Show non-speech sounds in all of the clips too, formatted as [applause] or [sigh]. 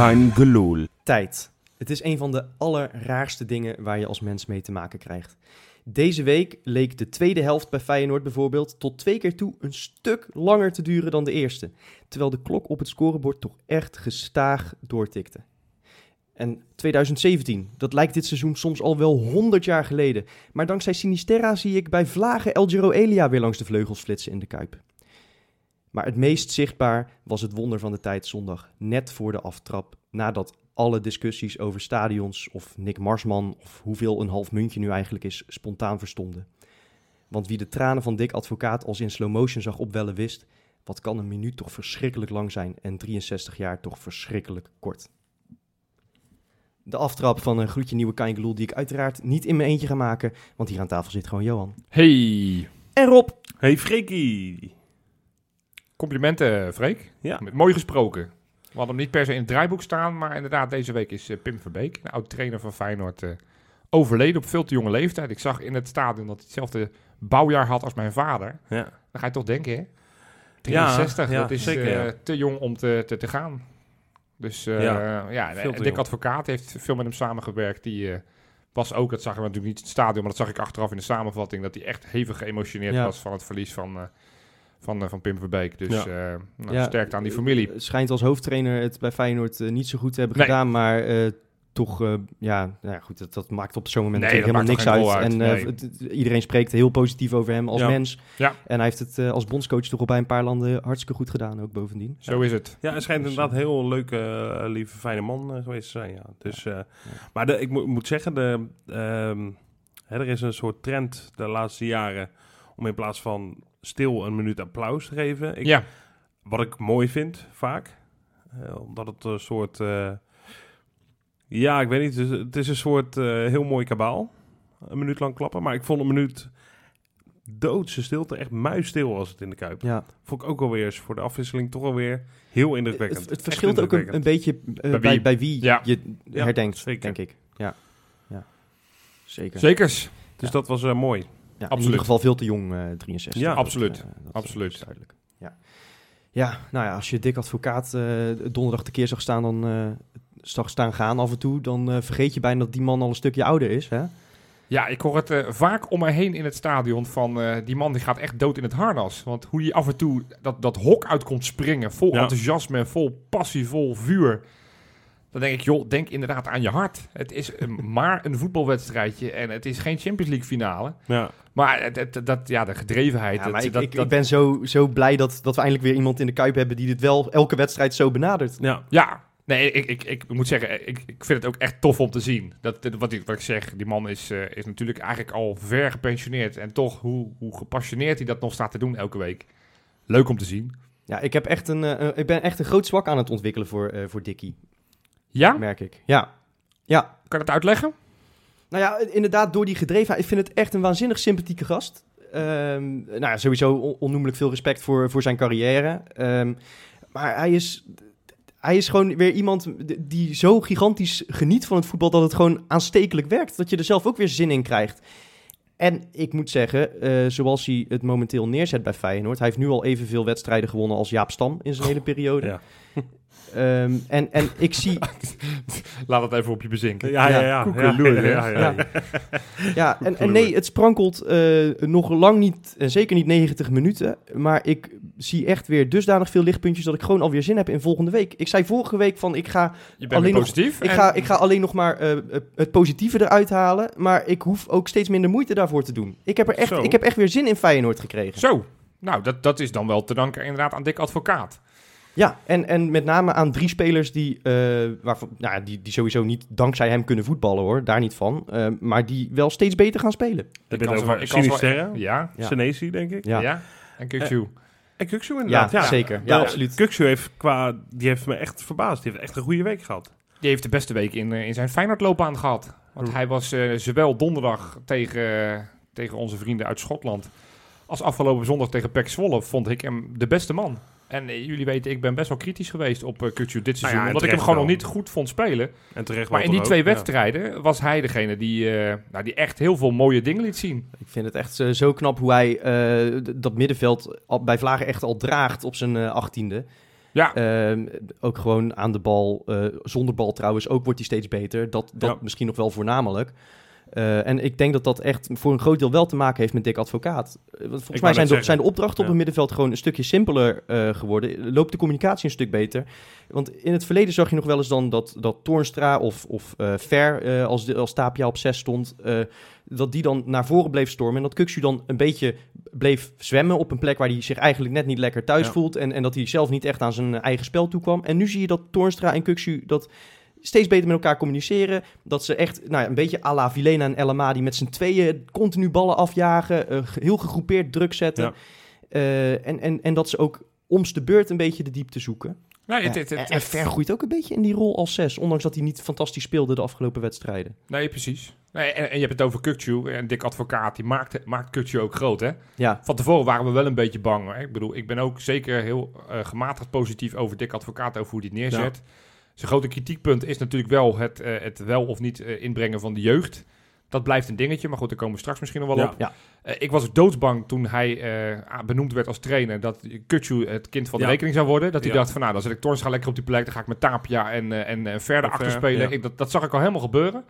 Gelul. Tijd. Het is een van de allerraarste dingen waar je als mens mee te maken krijgt. Deze week leek de tweede helft bij Feyenoord bijvoorbeeld tot twee keer toe een stuk langer te duren dan de eerste. Terwijl de klok op het scorebord toch echt gestaag doortikte. En 2017, dat lijkt dit seizoen soms al wel 100 jaar geleden. Maar dankzij Sinisterra zie ik bij vlagen El Giro Elia weer langs de vleugels flitsen in de Kuip. Maar het meest zichtbaar was het wonder van de tijd zondag, net voor de aftrap, nadat alle discussies over stadions of Nick Marsman of hoeveel een half muntje nu eigenlijk is, spontaan verstonden. Want wie de tranen van Dick Advocaat als in slow motion zag opwellen wist, wat kan een minuut toch verschrikkelijk lang zijn en 63 jaar toch verschrikkelijk kort. De aftrap van een gloedje nieuwe Kaingeloel die ik uiteraard niet in mijn eentje ga maken, want hier aan tafel zit gewoon Johan. Hey, En Rob. Hey Frikkie. Complimenten Freek. Ja. Mooi gesproken. We hadden hem niet per se in het draaiboek staan, maar inderdaad, deze week is eh, Pim Verbeek, de oud-trainer van Feyenoord, eh, overleden op veel te jonge leeftijd. Ik zag in het stadion dat hij hetzelfde bouwjaar had als mijn vader. Ja. Dan ga je toch denken, hè? 63, ja, dat is zeker, eh, te jong om te, te, te gaan. Dus Ja, en Dick jong. Advocaat heeft veel met hem samengewerkt. Die was ook, dat zag je natuurlijk niet in het stadion, maar dat zag ik achteraf in de samenvatting, dat hij echt hevig geëmotioneerd was van het verlies van, van, eh, van Pim Verbeek. Dus Ja. eh nou, Ja, sterkte aan die familie. Eh, Schijnt als hoofdtrainer het bij Feyenoord niet zo goed te hebben Nee. gedaan, maar eh, toch, eh, ja, nou ja, goed, dat, dat maakt op zo'n moment Nee, natuurlijk dat helemaal niks uit. En eh, het- iedereen spreekt heel positief over hem als Ja. mens. Ja. En hij heeft het als bondscoach toch al bij een paar landen hartstikke goed gedaan, ook bovendien. Zo is het. Ja, hij schijnt Dus, inderdaad een heel leuke, lieve, fijne man geweest te zijn. Ja. Dus, eh, Maar de, ik mo- moet zeggen, de, ehm, hè, er is een soort trend de laatste jaren om in plaats van stil een minuut applaus te geven. Ik, ja, Wat ik mooi vind, vaak. Eh, omdat het een soort... eh, ja, ik weet niet. Het is, het is een soort eh, heel mooi kabaal. Een minuut lang klappen. Maar ik vond een minuut doodse stilte. Echt muisstil was het in de Kuip. Ja. Vond ik ook alweer eens voor de afwisseling toch alweer heel indrukwekkend. Het, verschilt ook een, een beetje Bij bij, wie? bij wie Ja. je herdenkt, denk ik. Ja, ja. zeker. zekers. Dus Ja. dat was eh, mooi. Ja, In Absoluut. ieder geval veel te jong, eh 63. Ja, Dat, absoluut. eh, dat Absoluut. is duidelijk. Ja. ja, nou ja, als je Dick Advocaat eh, donderdag de keer zag staan, dan eh, zag staan gaan af en toe, dan eh, vergeet je bijna dat die man al een stukje ouder is. Hè? Ja, ik hoor het eh, vaak om mij heen in het stadion van eh, die man die gaat echt dood in het harnas. Want hoe hij af en toe dat, dat hok uit komt springen, vol Ja. enthousiasme, vol passie, vol vuur. Dan denk ik, joh, denk inderdaad aan je hart. Het is een- [laughs] maar een voetbalwedstrijdje en het is geen Champions League finale. Ja, Maar het, het- dat, ja, de gedrevenheid. Ja, ik, dat, ik, dat- ik ben zo, zo blij dat, dat we eindelijk weer iemand in de Kuip hebben die dit wel elke wedstrijd zo benadert. ja. Ja, nee, ik, ik, ik moet zeggen, ik, ik vind het ook echt tof om te zien. Dat, wat, ik, wat ik zeg, die man is, eh, is natuurlijk eigenlijk al ver gepensioneerd. En toch, hoe, hoe gepassioneerd hij dat nog staat te doen elke week. Leuk om te zien. Ja, ik, heb echt een, eh, ik ben echt een groot zwak aan het ontwikkelen voor, eh voor Dickie, Ja, merk ik. Ja, ja. kan je dat uitleggen? Nou ja, inderdaad, door die gedrevenheid. Ik vind het echt een waanzinnig sympathieke gast. Ehm, nou ja, sowieso on- onnoemelijk veel respect voor, voor zijn carrière. Ehm, maar hij is, hij is gewoon weer iemand die zo gigantisch geniet van het voetbal... dat het gewoon aanstekelijk werkt. Dat je er zelf ook weer zin in krijgt. En ik moet zeggen, eh, zoals hij het momenteel neerzet bij Feyenoord... hij heeft nu al evenveel wedstrijden gewonnen als Jaap Stam in zijn [laughs] hele periode. Ja. Ehm, en, en ik zie... [laughs] Laat het even op je bezinken. Ja, ja, ja. ja, ja, ja, Ja. Ja, en, en nee, het sprankelt eh, nog lang niet, en zeker niet 90 minuten. Maar ik zie echt weer dusdanig veel lichtpuntjes dat ik gewoon alweer zin heb in volgende week. Ik zei vorige week van ik ga, Je bent Alleen weer nog- positief. ik ga, ik ga alleen nog maar eh, het positieve eruit halen. Maar ik hoef ook steeds minder moeite daarvoor te doen. Ik heb, er echt, Zo. ik heb echt weer zin in Feyenoord gekregen. Zo, nou, dat, dat is dan wel te danken inderdaad aan Dick Advocaat. Ja, en, en met name aan drie spelers die, eh, waarvan, nou, ja, die, die sowieso niet dankzij hem kunnen voetballen hoor. Daar niet van. Eh, maar die wel steeds beter gaan spelen. Ik kan ben over Sinisterra, Ja, Ja. Senesi, denk ik. Ja, ja. En Kukju. En Kuksu ja, inderdaad. Ja, zeker. Ja, absoluut. Heeft, qua, die heeft me echt verbaasd. Die heeft echt een goede week gehad. Die heeft de beste week in, eh, in zijn Feyenoordloopbaan gehad. Want hij was eh, zowel donderdag tegen, tegen onze vrienden uit Schotland... als afgelopen zondag tegen PEC Zwolle vond ik hem de beste man. En eh, jullie weten, ik ben best wel kritisch geweest op uh, dit seizoen. ja, en omdat ik hem gewoon nog niet goed vond spelen. En terecht Maar in die twee ook, ja. wedstrijden was hij degene die, eh, nou, die echt heel veel mooie dingen liet zien. Ik vind het echt zo knap hoe hij eh, dat middenveld bij Vlagen echt al draagt op zijn achttiende. Ja, Ehm, ook gewoon aan de bal, eh, zonder bal trouwens, ook wordt hij steeds beter. Dat, dat Ja. misschien nog wel voornamelijk. Eh, en ik denk dat dat echt voor een groot deel wel te maken heeft met Dick Advocaat. Eh, want volgens mij zijn de, zijn de opdrachten op het middenveld gewoon een stukje simpeler eh, geworden. Loopt de communicatie een stuk beter. Want in het verleden zag je nog wel eens dan dat, dat Toornstra of, of Ver, als, de, als Tapia op 6 stond, dat die dan naar voren bleef stormen. En dat Kuxu dan een beetje bleef zwemmen op een plek waar hij zich eigenlijk net niet lekker thuis Ja. voelt. En, en dat hij zelf niet echt aan zijn eigen spel toekwam. En nu zie je dat Toornstra en Kuxu dat steeds beter met elkaar communiceren. Dat ze echt nou ja, een beetje à la Vilena en El Amadi met z'n tweeën continu ballen afjagen. eh, heel gegroepeerd druk zetten. Ja. Eh, en, en, en dat ze ook om's de beurt een beetje de diepte zoeken. nee, het, Ja, het, het, en, en Ver groeit ook een beetje in die rol als zes. Ondanks dat hij niet fantastisch speelde de afgelopen wedstrijden. nee precies. Nee, en, en je hebt het over Kukcu en Dick Advocaat, die maakt, maakt ook groot, hè? Ja, Van tevoren waren we wel een beetje bang. Hè? Ik bedoel, ik ben ook zeker heel eh, gematigd positief over Dick Advocaat, over hoe hij het neerzet. Zijn grote kritiekpunt is natuurlijk wel het, eh, het wel of niet eh, inbrengen van de jeugd. Dat blijft een dingetje, maar goed, daar komen we straks misschien nog wel op. Ja. Eh, ik was doodsbang toen hij benoemd werd als trainer dat Kutsu het kind van de Ja. rekening zou worden. Dat hij Ja. dacht van nou, dan zet ik Torns lekker op die plek, dan ga ik met Tapia en, en, en verder achter spelen. Ik, dat, dat zag ik al helemaal gebeuren.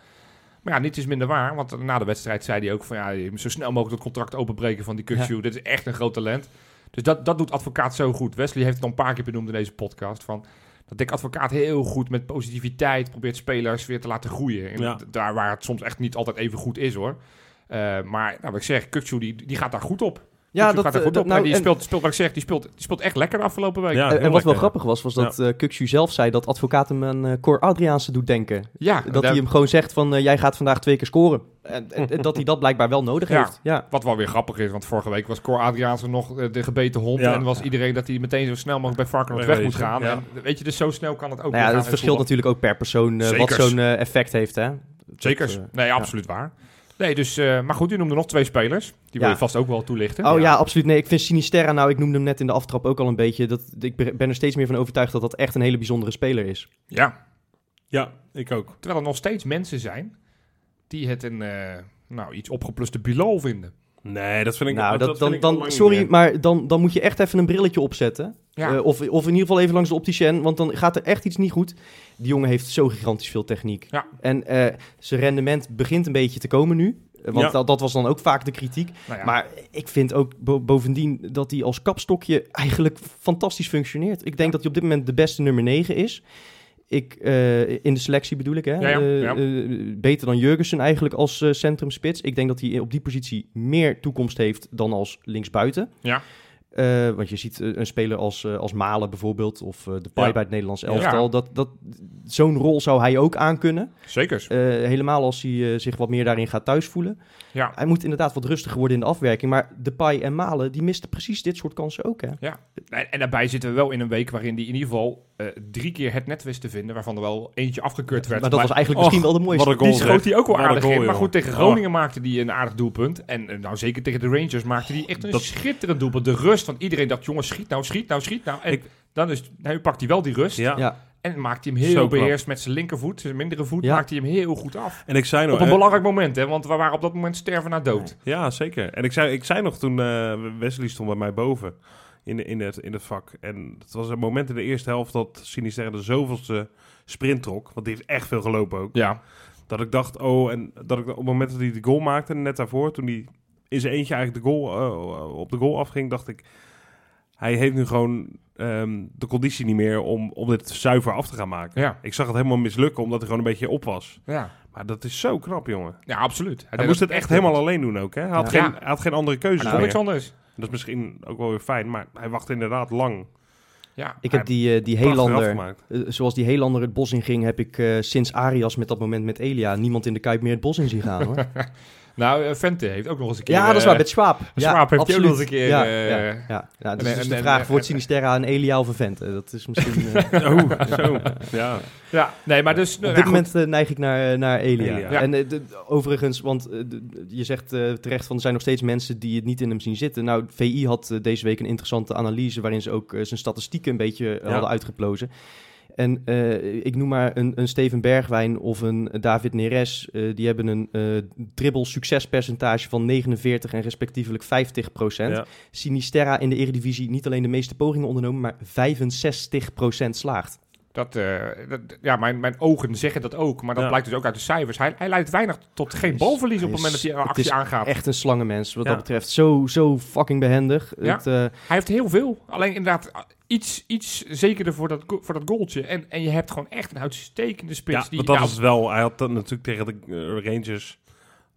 Maar ja, niets is minder waar, want na de wedstrijd zei hij ook van ja, je moet zo snel mogelijk het contract openbreken van die Kutsu. Dit is echt een groot talent. Dus dat, dat doet advocaat zo goed. Wesley heeft het al een paar keer benoemd in deze podcast. Van dat Dick Advocaat heel goed met positiviteit probeert spelers weer te laten groeien. En Ja. Daar waar het soms echt niet altijd even goed is hoor. Eh, maar nou, wat ik zeg, Kukcu die, die gaat daar goed op. ja gaat daar eh, goed op. nou, die en- speelt, speelt, wat ik zeg, die speelt, die speelt echt lekker de afgelopen week. Ja, Ja, en, wat wel grappig was, was dat eh Kuxu zelf zei dat advocaat hem aan eh Cor Adriaanse doet denken. dat daar- hij hem gewoon zegt van, eh, jij gaat vandaag twee keer scoren. En, en- en [laughs] dat hij dat blijkbaar wel nodig Ja. heeft. Ja. Wat wel weer grappig is, want vorige week was Cor Adriaanse nog eh, de gebeten hond. Ja. En was iedereen dat hij meteen zo snel mogelijk bij Varkenoord weg moet gaan. ja. En weet je, dus zo snel kan het ook Nou ja, het verschilt natuurlijk ook per persoon eh, wat zo'n eh, effect heeft. Hè? Zeker. Dat, eh, nee, absoluut waar. Nee, dus, eh, maar goed, u noemde nog twee spelers. Die wil je vast ook wel toelichten. Oh ja. absoluut. Nee, ik vind Sinisterra, nou, ik noemde hem net in de aftrap ook al een beetje. Dat, ik ben ben er steeds meer van overtuigd dat dat echt een hele bijzondere speler is. ja. Ja, ik ook. Terwijl er nog steeds mensen zijn die het een eh, nou, iets opgepluste Bilal vinden. Nee, dat vind ik nou, dat, dan, dan, sorry, meer. maar dan, dan moet je echt even een brilletje opzetten. Ja. Eh, of, of in ieder geval even langs de opticien, want dan gaat er echt iets niet goed. Die jongen heeft zo gigantisch veel techniek. Ja. En eh, zijn rendement begint een beetje te komen nu. Eh, Want Ja. dat, dat was dan ook vaak de kritiek. Nou ja, Maar ik vind ook bo- bovendien dat hij als kapstokje eigenlijk fantastisch functioneert. Ik denk dat hij op dit moment de beste nummer 9 is. Ik, eh, in de selectie bedoel ik, hè? Ja, ja, Eh, ja. eh, beter dan Jurgensen eigenlijk als centrumspits. Ik denk dat hij op die positie meer toekomst heeft dan als linksbuiten. Ja. Eh, want je ziet eh, een speler als, eh, als Malen bijvoorbeeld, of eh, de Pai Ja. bij het Nederlands Ja. elftal. Dat, dat, Zo'n rol zou hij ook aankunnen. Zeker. Eh, helemaal als hij eh, zich wat meer daarin gaat thuisvoelen. Ja. Hij moet inderdaad wat rustiger worden in de afwerking. Maar Depay en Malen, die misten precies dit soort kansen ook. Hè? En, en daarbij zitten we wel in een week waarin die in ieder geval eh, drie keer het net wist te vinden. Waarvan er wel eentje afgekeurd werd. Maar dat was eigenlijk Och, misschien wel de mooiste. wat een goal. die schoot hij ook wel aardig goal, in. Maar goed, tegen Groningen maakte hij een aardig doelpunt. En nou zeker tegen de Rangers maakte hij echt een Dat- schitterend doelpunt. De rust, want iedereen dacht, jongens, schiet nou, schiet nou, schiet nou. En Ik- dan is, nu pakt hij wel die rust. Ja. Ja. En maakt hij hem heel Zo knap. beheerst met zijn linkervoet, zijn mindere voet, Ja. maakt hij hem heel goed af. En ik zei nog... Op een belangrijk moment, hè, want we waren op dat moment sterven naar dood. Ja, zeker. En ik zei, ik zei nog toen eh, Wesley stond bij mij boven in, in, het, in het vak. En het was een moment in de eerste helft dat Sinister de zoveelste sprint trok. Want die heeft echt veel gelopen ook. Ja, Dat ik dacht, oh, en dat ik op het moment dat hij de goal maakte, net daarvoor, toen hij in zijn eentje eigenlijk de goal, eh, op de goal afging, dacht ik, hij heeft nu gewoon ehm, de conditie niet meer om, om dit zuiver af te gaan maken. ja, Ik zag het helemaal mislukken, omdat hij gewoon een beetje op was. ja. Maar dat is zo knap, jongen. ja absoluut. Hij, moest dat het echt helemaal alleen doen ook, hè? Hij had, Ja. geen, hij had geen andere keuze. Hij kon niks anders. Dat is misschien ook wel weer fijn, maar hij wachtte inderdaad lang. Ja, Ik heb die, eh, die Helander, eh, zoals die Helander het bos in ging, heb ik sinds Arias met dat moment met Elia niemand in de Kuip meer het bos in zien gaan. Hoor. [laughs] nou, eh, Vente heeft ook nog eens een keer... ja, dat is eh, waar, met Schwab. Ja, Schwab heeft ook nog eens een keer, Ja, eh, ja, ja. ja, dus en- en- de en- vraag, en- wordt Sinisterra een Elia of een Vente? Dat is misschien... [laughs] eh, Oh, zo. Ja. Ja, nee, maar dus... Op nou dit ja, moment eh, neig ik naar, eh, naar Elia. Elia. Ja. En eh, de- overigens, want eh, je zegt eh, terecht van er zijn nog steeds mensen die het niet in hem zien zitten. Nou, VI had eh, deze week een interessante analyse waarin ze ook eh, zijn statistieken een beetje eh, Ja. hadden uitgeplozen. En eh, ik noem maar een, een Steven Bergwijn of een David Neres. eh, die hebben een eh dribbel succespercentage van 49 en respectievelijk 50 procent. Ja. Sinisterra in de Eredivisie niet alleen de meeste pogingen ondernomen, maar 65 procent slaagt. Dat, eh, dat, ja, mijn, mijn ogen zeggen dat ook, maar dat Ja. blijkt dus ook uit de cijfers. Hij, hij leidt weinig tot geen balverlies op het moment dat hij een het actie is aangaat. Echt een slangenmens wat Ja. dat betreft. Zo, zo fucking behendig. Ja. Het, eh, Hij heeft heel veel. Alleen inderdaad iets, iets zekerder voor dat, voor dat goaltje. En, en je hebt gewoon echt een uitstekende spits. Ja, die, dat ja, is het wel. Hij had dan natuurlijk tegen de eh, Rangers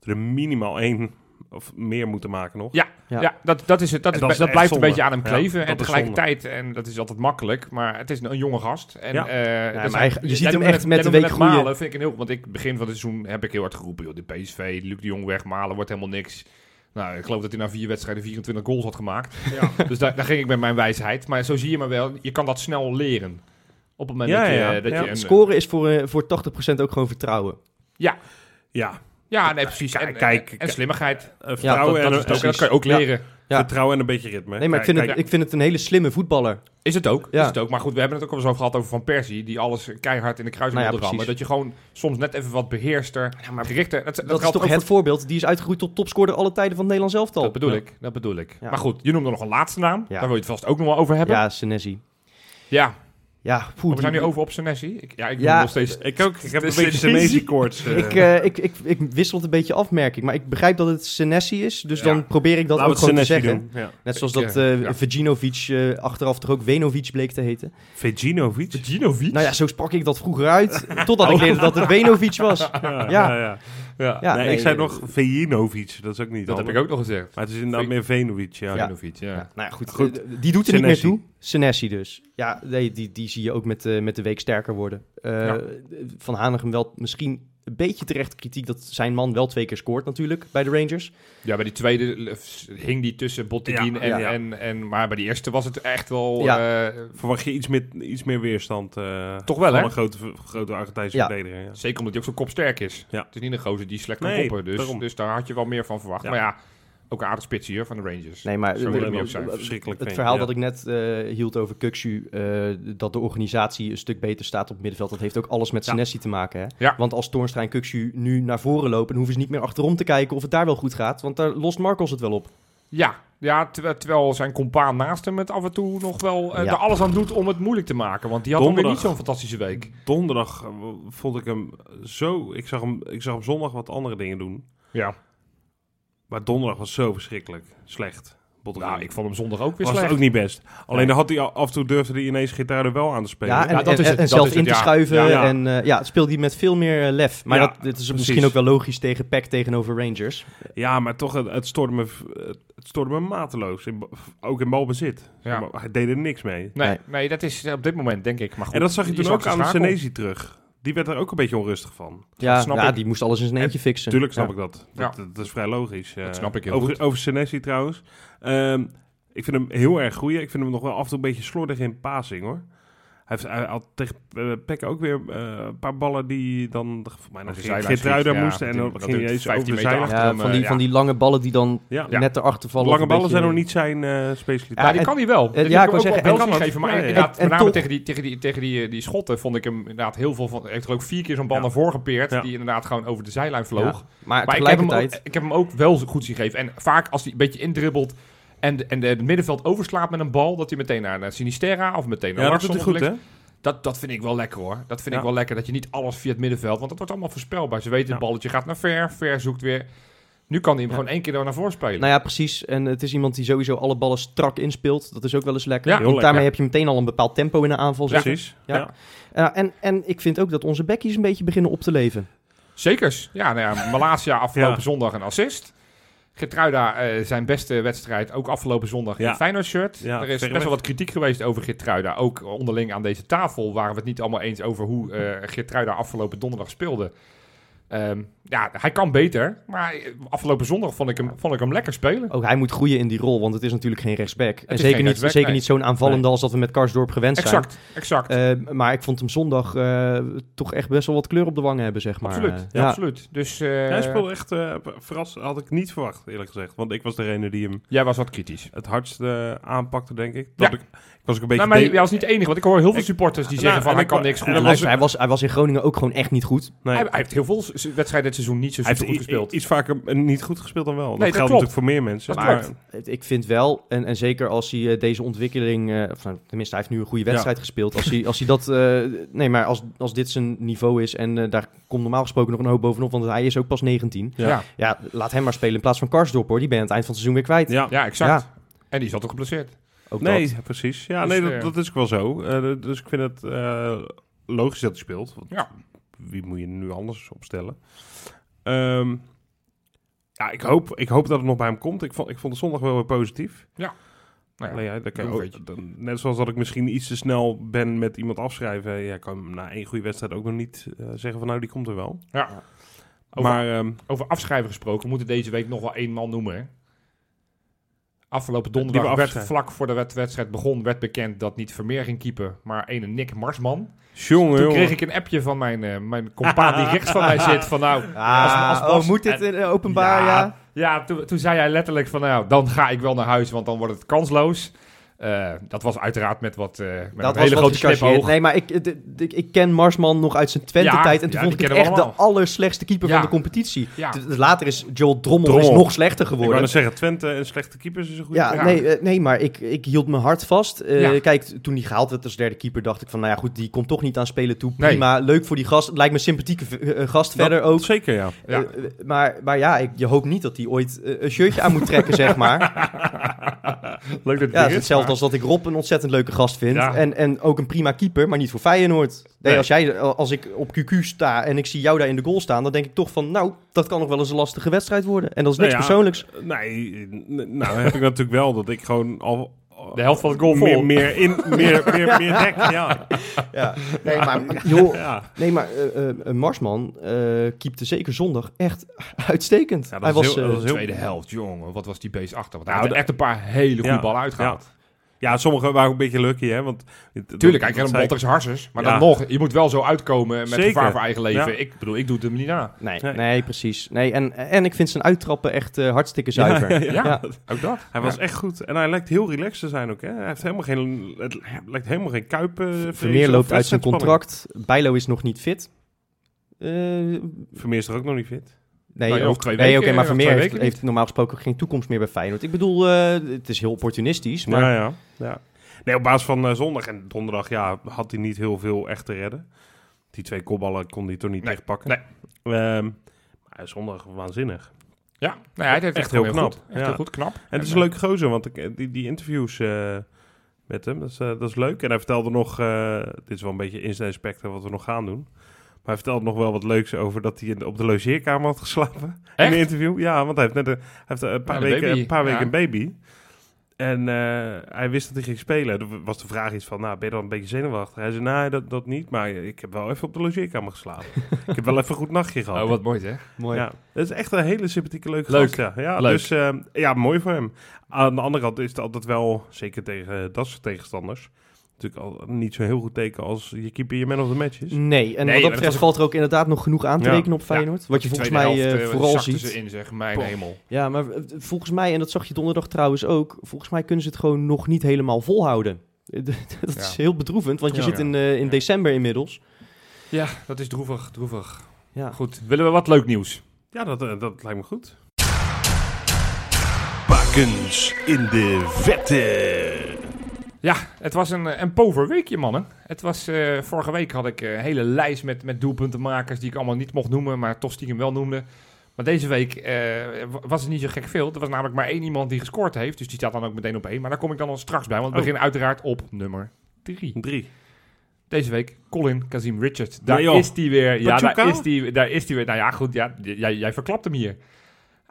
er minimaal één of meer moeten maken nog. Ja, Ja. ja. dat, dat, is het, dat, is, dat is dat echt blijft een beetje aan hem Ja, kleven. en tegelijkertijd, en dat is altijd makkelijk, maar het is een, een jonge gast. En, Ja. eh, maar er hij- je jij ziet hem echt met de noemde week groeien. Malen, vind ik een heel, want ik begin van het seizoen heb ik heel hard geroepen, joh, de PSV, Luc de Jong weg, Malen wordt helemaal niks. Nou, ik geloof dat hij na vier wedstrijden 24 goals had gemaakt. [laughs] dus daar, daar ging ik met mijn wijsheid. Maar zo zie je maar wel, je kan dat snel leren. Op het moment Ja, dat je, ja, dat ja. je een... scoren is voor, eh, voor 80% ook gewoon vertrouwen. Ja, Ja, nee, precies. En, Kijk, en, kijk. slimigheid. eh, vertrouwen, dat, dat, en, ook, dat kan je ook Ja. leren. Ja. vertrouwen en een beetje ritme. Nee, maar ik Kijk, vind, het, ik vind het een hele slimme voetballer. Is het ook, Ja. is het ook. Maar goed, we hebben het ook al eens over gehad over Van Persie, die alles keihard in de kruising Nou ja, wilde rammen. precies. Dat je gewoon soms net even wat beheerster, Ja, maar gerichter... Dat, dat, dat is toch het voor- voorbeeld. Die is uitgegroeid tot topscorer alle tijden van het Nederlands elftal. Dat bedoel Ja. ik, dat bedoel ik. Ja. Maar goed, je noemde nog een laatste naam. Ja. Daar wil je het vast ook nog wel over hebben. Ja, Senesi. Ja. Ja, poeh, we zijn nu over op Senesi. Ik, ja, ik Ja, nog steeds... Ik ook. [laughs] Ik heb een beetje Senesi. Koorts. [laughs] eh. Ik, eh, ik, ik, ik wissel het een beetje af, merk ik. Maar ik begrijp dat het Senesi is. Dus Ja. dan probeer ik dat ook gewoon te zeggen. Ja. Net zoals dat ja. Vejinovic eh, achteraf toch ook Venovic bleek te heten. Vejinovic. Ginovic? Nou ja, zo sprak ik dat vroeger uit. [laughs] Totdat ik leerde dat het Venovic was. Ja, Ja. ja. Ja, Ja, nee, nee, ik zei nog Vejinovic. Dat is ook niet dat heb ik ook nog gezegd. Maar het is inderdaad meer Venovic, ja. Ja. Ginovic, ja. Ja, nou ja, goed. Goed. die doet er niet meer toe. Senesi dus. Ja, nee, die, die zie je ook met, eh, met de week sterker worden. Eh, Ja. Van Hanegem wel misschien een beetje terecht kritiek dat zijn man wel twee keer scoort natuurlijk bij de Rangers. Ja, bij die tweede eh, hing die tussen Botteguin Ja, en, ja. En, en... Maar bij die eerste was het echt wel... Ja. eh, Verwacht je iets meer, iets meer weerstand eh, Toch wel, van hè? een grote, grote Argentijnse Ja. verdediger. Ja. Zeker omdat hij ook zo kopsterk is. Ja. Het is niet een gozer die slecht kan Nee, koppen. Dus, daarom. dus daar had je wel meer van verwacht. Ja. Maar ja, ook een aardig spits hier van de Rangers. Nee, maar de- zijn. het Verschrikkelijk Het verhaal ja. dat ik net eh, hield over Kukshu, eh, dat de organisatie een stuk beter staat op het middenveld, dat heeft ook alles met Ja. Senesi te maken. Hè? Ja. Want als Toornstra en Kukshu nu naar voren lopen, dan hoeven ze niet meer achterom te kijken of het daar wel goed gaat, want daar lost Marcos het wel op. Ja, ja terwijl, terwijl zijn compaan naast hem het af en toe nog wel eh, Ja. er alles aan doet om het moeilijk te maken. Want die had ook weer Donderdag. niet zo'n fantastische week. Donderdag vond ik hem zo... Ik zag hem, ik zag hem zondag wat andere dingen doen. Ja. Maar donderdag was zo verschrikkelijk slecht. Botteguin. Nou, ik vond hem zondag ook weer was slecht. het ook niet best. Alleen Nee. dan had hij af en toe durfde hij ineens gitaar er wel aan te spelen. Ja, en, Ja, dat en, is het, en dat zelf is het, in te ja. schuiven. Ja, ja. En eh, ja, het speelt hij met veel meer eh, lef. Maar Ja, dat, dit is precies. misschien ook wel logisch tegen PEC tegenover Rangers. Ja, maar toch, het, het, stoorde me, het stoorde me mateloos. In, ook in balbezit. Ja. Maar hij deed er niks mee. Nee, Nee. nee, dat is op dit moment denk ik. Maar goed, en dat zag je toen ook aan. Senesi terug. Die werd er ook een beetje onrustig van. Ja, snap ja ik. die moest alles in zijn eentje fixen. Tuurlijk snap Ja. ik dat. Ja. Dat, dat is vrij logisch. Dat Eh, snap ik heel over, goed. Over Senesi trouwens. Ehm, ik vind hem heel erg goed. Ik vind hem nog wel af en toe een beetje slordig in passing hoor. Hij, heeft, hij had tegen uh, Peck ook weer eh, een paar ballen die dan voor mij Geertruida ja, moesten. En dan ging hij eens over 15 de zijlijn. achter. Ja, van, die, eh, van die lange ballen die dan net erachter vallen. Lange ballen zijn nog niet zijn eh specialiteit. Ja, Ja, die kan hij wel. eh, Dat ja, heb ik wou ook wel zeggen, en wel kan- gegeven, maar inderdaad, met name tegen, die, tegen, die, tegen die, die schotten vond ik hem inderdaad heel veel van. Hij heeft er ook vier keer zo'n bal naar voren gepeerd, die inderdaad gewoon over de zijlijn vloog. Maar ik heb, hem ook, ik heb hem ook wel goed zien geven. En vaak als hij een beetje indribbelt en, en de, het middenveld overslaat met een bal, dat hij meteen naar, naar Sinisterra of meteen naar ja, dat Larsson goed hè? Dat, dat vind ik wel lekker hoor. Dat vind Ja. ik wel lekker dat je niet alles via het middenveld, want dat wordt allemaal voorspelbaar. Ze weten Ja. het balletje gaat naar ver, ver zoekt weer. Nu kan hij hem Ja. gewoon één keer door naar voren spelen. Nou ja, precies. En het is iemand die sowieso alle ballen strak inspeelt. Dat is ook wel eens lekker. Ja, Want daarmee lekker. heb je meteen al een bepaald tempo in de aanval. zitten. Precies. Ja. Ja. Ja, en, en ik vind ook dat onze bekkies een beetje beginnen op te leven. Zekers. Ja, nou ja, Malasia afgelopen Ja. zondag een assist. Getruida eh, zijn beste wedstrijd, ook afgelopen zondag in Ja. een Feyenoord shirt. Ja, er is best wel wat kritiek geweest over Getruida. Ook onderling aan deze tafel waren we het niet allemaal eens over hoe eh Getruida afgelopen donderdag speelde. Ehm, ja, hij kan beter. Maar afgelopen zondag vond ik hem, vond ik hem lekker spelen. Ook hij moet groeien in die rol, want het is natuurlijk geen rechtsback. En zeker niet, rechtsback, zeker nee. niet zo'n aanvallende Nee. als dat we met Karsdorp gewend zijn. Exact, exact. Eh, maar ik vond hem zondag eh, toch echt best wel wat kleur op de wangen hebben, zeg maar. absoluut, ja, absoluut. Dus eh, Hij speelde echt eh verrast. Had ik niet verwacht, eerlijk gezegd. Want ik was degene die hem jij was wat kritisch. het hardst eh, aanpakte, denk ik. Dat Ja. ik, ik was ook een beetje... Nou, maar jij was niet de enige, want ik hoor heel veel supporters die Nou, zeggen van hij kan niks goed. Was- hij, was, hij was in Groningen ook gewoon echt niet goed. nee. Hij, hij heeft heel veel wedstrijden dit seizoen niet zo Hij heeft super goed gespeeld. iets vaker eh, niet goed gespeeld dan wel. Dat Nee, dat geldt klopt. natuurlijk voor meer mensen. Dat maar klopt. Ik vind wel, en, en zeker als hij eh, deze ontwikkeling, eh, of nou, tenminste hij heeft nu een goede wedstrijd gespeeld. Als hij, als hij dat, eh, nee maar als, als dit zijn niveau is en daar komt normaal gesproken nog een hoop bovenop, want hij is ook pas 19. Ja. ja. Ja, laat hem maar spelen in plaats van Karsdorp hoor, die ben je aan het eind van het seizoen weer kwijt. ja. ja, exact. En die zat ook geblesseerd. Ook Nee, dat. precies. Ja, Dus, nee, dat, dat is ook wel zo. Dus ik vind het eh, logisch dat hij speelt. Want Ja. Wie moet je nu anders opstellen? Ehm, ja, ik hoop, ik hoop dat het nog bij hem komt. Ik vond, ik vond de zondag wel weer positief. Nou ja, Alleen ja, dan kan ook- dan- net zoals dat ik misschien iets te snel ben met iemand afschrijven. Ja, ik kan na één goede wedstrijd ook nog niet eh, zeggen van nou, die komt er wel. Ja. Over, Maar ehm, over afschrijven gesproken, we moeten deze week nog wel één man noemen. Hè? Afgelopen donderdag we werd vlak voor de wed- wedstrijd begon, werd bekend dat niet Vermeer ging keeper, maar ene Nick Marsman. jongen, Toen kreeg ik een appje van mijn, eh mijn compaan die rechts van mij [laughs] zit van nou... Ah, als- als oh, moet dit openbaar, ja? Ja, Ja, toen, toen zei hij letterlijk van nou, dan ga ik wel naar huis, want dan wordt het kansloos. Eh, dat was uiteraard met wat eh, met Dat een was hele grote knipoog. Nee, maar ik, ik ken Marsman nog uit zijn Twente-tijd. en toen ja, vond ik het echt de allerslechtste keeper Ja. van de competitie. Ja. D- d- Later is Joel Drommel, Drommel. Is nog slechter Ik wou geworden. net zeggen, Twente en slechte keepers is een goede Ja, Ja. Nee, eh, nee, maar ik, ik hield mijn hart vast. Eh, Ja. Kijk, toen hij gehaald werd als derde keeper, dacht ik van, nou ja, goed, die komt toch niet aan spelen toe. Nee. Prima, leuk voor die gast. Lijkt me een sympathieke gast verder ook. Zeker, ja. Ja. Maar, maar ja, ik, je hoopt niet dat hij ooit een shirtje aan moet trekken, zeg maar. [laughs] Leuk dat Ja, het is hetzelfde als dat ik Rob een ontzettend leuke gast vind. Ja. En, en ook een prima keeper, maar niet voor Feyenoord. Nee, Nee. Als, jij, als ik op QQ sta en ik zie jou daar in de goal staan, dan denk ik toch van, nou, dat kan nog wel eens een lastige wedstrijd worden. En dat is niks Nou ja, persoonlijks. Nee, nou heb ik natuurlijk wel dat ik gewoon al... De helft van het goal vol. Meer, meer, in, meer, meer, meer [laughs] dek, ja. Ja. Nee, maar, joh, ja. nee, maar eh, eh, eh, Marsman eh keepte zeker zondag echt uitstekend. Ja, dat Hij was, heel- heel- tweede helft, jongen. Wat was die beest achter? Want hij Nou, had echt een paar hele goede Ja, ballen uitgehaald. Ja, sommigen waren ook een beetje lucky, hè. Want, Tuurlijk, hij kreeg een botteris harses. Maar Ja. dan nog, je moet wel zo uitkomen met Zeker. gevaar voor eigen leven. Ja. Ik bedoel, ik doe het hem niet na. nee, Nee. nee, precies. Nee, en, en ik vind zijn uittrappen echt eh, hartstikke zuiver. Ja, ja, ja. Ja, Ja. ook dat. Hij was echt goed. En hij lijkt heel relaxed te zijn ook, hè. Hij heeft helemaal geen... Het lijkt helemaal geen kuipen. Vermeer loopt uit zijn contract. Bijlo is nog niet fit. Eh, Vermeer is er ook nog niet fit. Nee, Nou ook- twee nee weken, oké, maar Vermeer twee heeft, weken heeft normaal gesproken ook geen toekomst meer bij Feyenoord. Ik bedoel, eh, het is heel opportunistisch, maar Ja, ja. ja. Nee, op basis van eh, zondag en donderdag, ja, had hij niet heel veel echt te redden. Die twee kopballen kon hij toch niet Nee, tegenpakken. nee. Ehm, maar zondag waanzinnig. Ja, nou, ja, hij deed Echt heel, heel knap. knap. Echt Ja. heel goed, knap. En het is een leuke gozer, want ik, die, die interviews eh, met hem, dat is, eh, dat is leuk. En hij vertelde nog, eh, dit is wel een beetje Inside Spectre wat we nog gaan doen. Maar hij vertelde nog wel wat leuks over dat hij in- op de logeerkamer had geslapen. In een interview. Ja, want hij heeft net een, hij heeft een paar Ja, weken, een paar weken Ja. een baby. En eh, hij wist dat hij ging spelen. Er was de vraag iets van, nou, ben je dan een beetje zenuwachtig? Hij zei, nee, dat, dat niet. Maar ik heb wel even op de logeerkamer geslapen. [laughs] ik heb wel even een goed nachtje gehad. Oh, wat mooi, hè? mooi. Ja, dat is echt een hele sympathieke leuke Leuk. gast, ja. ja Leuk. Dus eh, ja, mooi voor hem. Aan de andere kant is het altijd wel, zeker tegen dat soort tegenstanders, natuurlijk al niet zo'n heel goed teken als je keeper je man of the match is. Nee, en Nee, wat dat betreft valt er ook inderdaad nog genoeg aan te Ja. rekenen op Feyenoord. Wat je volgens mij helft, eh, eh, vooral ziet. ze in, zeg. Mijn Poh. hemel. Ja, maar eh, volgens mij, en dat zag je donderdag trouwens ook, volgens mij kunnen ze het gewoon nog niet helemaal volhouden. [laughs] dat is heel bedroevend, want je Ja. zit in, eh, in Ja. december inmiddels. Ja, dat is droevig, droevig. Ja. Goed, willen we wat leuk nieuws? Ja, dat, dat lijkt me goed. Bakens in de vette. Ja, het was een, een pover weekje, mannen. Het was, eh, vorige week had ik eh, een hele lijst met, met doelpuntenmakers die ik allemaal niet mocht noemen, maar toch stiekem wel noemde. Maar deze week eh, wa- was het niet zo gek veel. Er was namelijk maar één iemand die gescoord heeft, dus die staat dan ook meteen op één. Maar daar kom ik dan al straks bij, want we Oh. beginnen uiteraard op nummer drie. Drie. Deze week Colin Kazim Richards. Daar Nee, joh. is hij weer. Ja, daar is hij daar is die weer. Nou ja, goed, ja, jij, jij verklapt hem hier.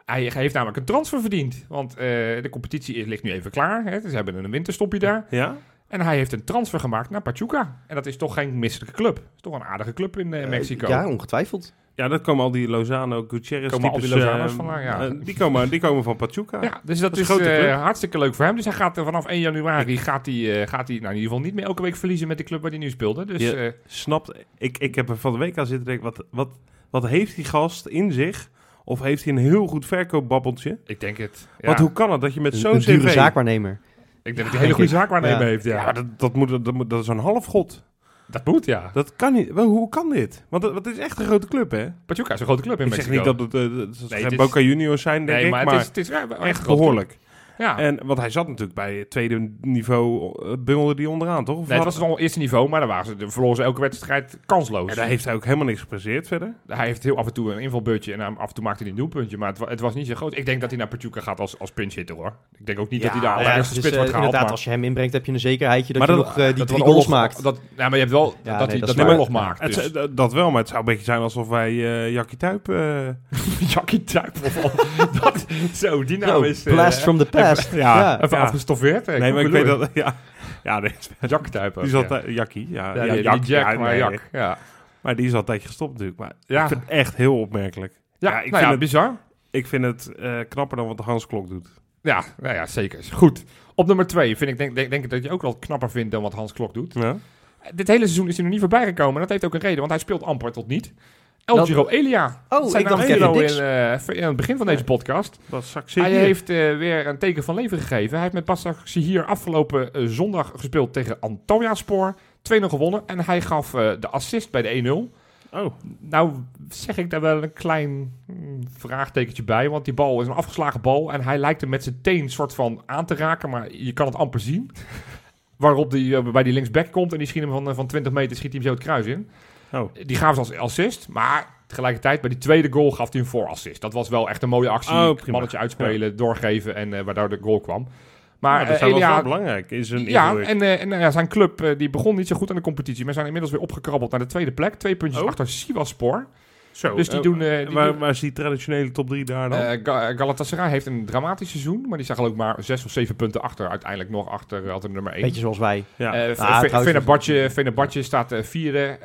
Hij heeft namelijk een transfer verdiend. Want eh, de competitie is- ligt nu even klaar. Hè. Ze hebben een winterstopje daar. Ja? En hij heeft een transfer gemaakt naar Pachuca. En dat is toch geen misselijke club. Dat is toch een aardige club in eh, Eh, Mexico. ja, ongetwijfeld. Ja, dat komen al die Lozano, Gutierrez Komen al die types, Lozano's eh, vandaan, ja. die, komen, die komen van Pachuca. Ja, dus dat, Dat is is, een grote club. hartstikke leuk voor hem. Dus hij gaat er vanaf 1 januari gaat hij, eh, gaat hij nou, in ieder geval niet meer elke week verliezen met de club waar hij nu speelde. Dus Ja. eh, Snapt, ik, ik heb er van de week aan zitten denken, wat, wat, wat heeft die gast in zich? Of heeft hij een heel goed verkoopbabbeltje? ik denk het. Ja. Want hoe kan het dat je met Een, zo'n een dure cv... zaakwaarnemer. Ik denk dat hij een hele goede [laughs] zaakwaarnemer Ja. heeft. Ja. Ja, maar dat, dat, moet, dat, moet, dat is een halfgod. dat moet, ja. Dat kan niet. Wel, hoe kan dit? Want het, is echt een grote club, hè? Pachuca is een grote club in ik zeg Mexico. niet dat het, eh, dat het Nee, geen het is- Boca Juniors zijn, denk nee, ik. maar, Maar, het is, het is echt een behoorlijk. Ja. En, want hij zat natuurlijk bij het tweede niveau, eh, bungelde die onderaan, toch? Of nee, het wat? was nog eerste niveau, maar daar waren ze, de verloren ze elke wedstrijd kansloos. En daar heeft hij ook helemaal niks gepresteerd verder. Hij heeft heel af en toe een invalbeurtje en af en toe maakte hij een doelpuntje. Maar het, het was niet zo groot. Ik denk dat hij naar Pachuca gaat als, als pinch hitter hoor. Ik denk ook niet dat hij daar Ja, eerste dus, spits eh, wordt gehaald. inderdaad, maar- als je hem inbrengt, heb je een zekerheidje dat je dat- nog eh, die dat drie wordt goals maakt. Dat, ja, maar je hebt wel Ja, dat nee, hij dat dat hij Ja. maakt. Het, Dus. dat- dat wel, maar het zou een beetje zijn alsof wij eh Jackie Tuip... [laughs] Jackie Tuip. of al- [laughs] dat, zo, die naam Yo, is... blast from the past. Ja, Ja. Even ja. afgestoffeerd. Nee, maar ik weet dat... Ja, ja nee, [laughs] Jackie Tuip ook, die zat... Jackie, ja. Ja, Jack, ja, maar. Ja, Maar die is al een tijdje gestopt natuurlijk. Maar ja. ik vind het echt heel opmerkelijk. ja, ja, ik nou vind ja, het- bizar. Ik vind het eh, knapper dan wat de Hans Klok doet. Ja, nou ja, zeker. Goed. Op nummer twee vind ik, denk, denk, denk ik dat je ook wel knapper vindt dan wat Hans Klok doet. Ja? Dit hele seizoen is hij nog niet voorbij gekomen. En dat heeft ook een reden, want hij speelt amper tot niet. El Dat- Giro Elia. Oh, Zijn ik naam dacht in, Dix. eh, in het begin van deze podcast. Dat Hij heeft eh, weer een teken van leven gegeven. Hij heeft met Basak hier afgelopen eh, zondag gespeeld tegen Antalyaspor. 2-0 gewonnen. En hij gaf de assist bij de 1-0. Oh, Nou zeg ik daar wel een klein mm, vraagtekentje bij. Want die bal is een afgeslagen bal. En hij lijkt hem met zijn teen soort van aan te raken. Maar je kan het amper zien. [laughs] Waarop die eh, bij die linksback komt. En die schiet hem van, van 20 meter schiet hij hem zo het kruis in. Oh. Die gaven ze als assist. Maar tegelijkertijd bij die tweede goal gaf hij een voorassist. Dat was wel echt een mooie actie. Oh. Mannetje uitspelen, doorgeven. En eh, waardoor de goal kwam. Maar Maar dat eh, is wel Elia- wel belangrijk in zijn ja, en, eh, en nou zijn club eh, die begon niet zo goed aan de competitie. Maar zijn inmiddels weer opgekrabbeld naar de tweede plek. Twee puntjes Oh. achter Sivaspor. Zo, Dus die eh, doen... eh, die waar, doen- waar is die traditionele top 3 daar dan? eh, Ga- Galatasaray heeft een dramatisch seizoen. Maar die zag ook maar zes of zeven punten achter. Uiteindelijk nog achter, altijd nummer één. Beetje zoals wij. ja. Ah, staat vierde.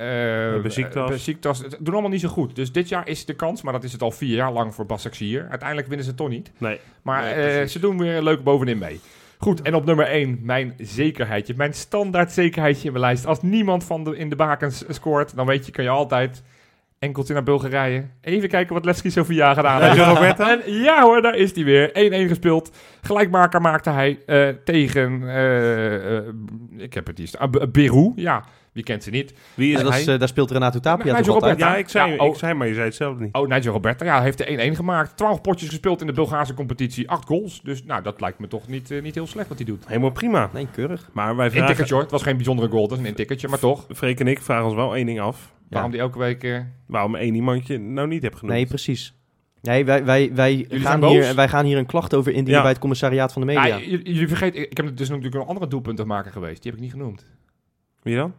Besiktas. Het doen allemaal niet zo goed. Dus dit jaar is de kans, maar dat is het al vier jaar lang voor Basaksehir. Uiteindelijk winnen ze het toch niet. nee. Maar Nee, eh, ze doen weer leuk bovenin mee. Goed, en op nummer 1, mijn zekerheidje. Mijn standaard zekerheidje in mijn lijst. Als niemand van de, in de bakens scoort, dan weet je, kan je altijd enkeltje naar Bulgarije. Even kijken wat Lesky Sofia gedaan heeft. Roberta? En ja hoor, daar is hij weer. 1-1 gespeeld. Gelijkmaker maakte hij eh, tegen, eh, eh, ik heb het hier Beru. Ja, wie kent ze niet? Wie is dat eh, daar speelt Renato Tapia Nigel altijd? Roberta. ja, ik zei, Ja, oh. ik zei, maar je zei het zelf niet. Oh, Nigel Roberta. Ja, hij heeft de 1-1 gemaakt. 12 potjes gespeeld in de Bulgaarse competitie. 8 goals. Dus nou, dat lijkt me toch niet, eh, niet heel slecht wat hij doet. Helemaal prima. Nee, keurig. Maar wij Een vragen, hoor. Het was geen bijzondere goal. Dat is een intikketje, maar toch. Freek en ik vragen ons wel één ding af. Waarom die elke week... eh, Waarom één iemandje nou niet hebt genoemd. Nee, precies. Nee, wij, wij, wij, gaan hier, wij gaan hier een klacht over indienen Ja. bij het commissariaat van de media. ja, jullie vergeten... Ik heb dus natuurlijk een andere doelpunt te maken geweest. Die heb ik niet genoemd. Wie dan?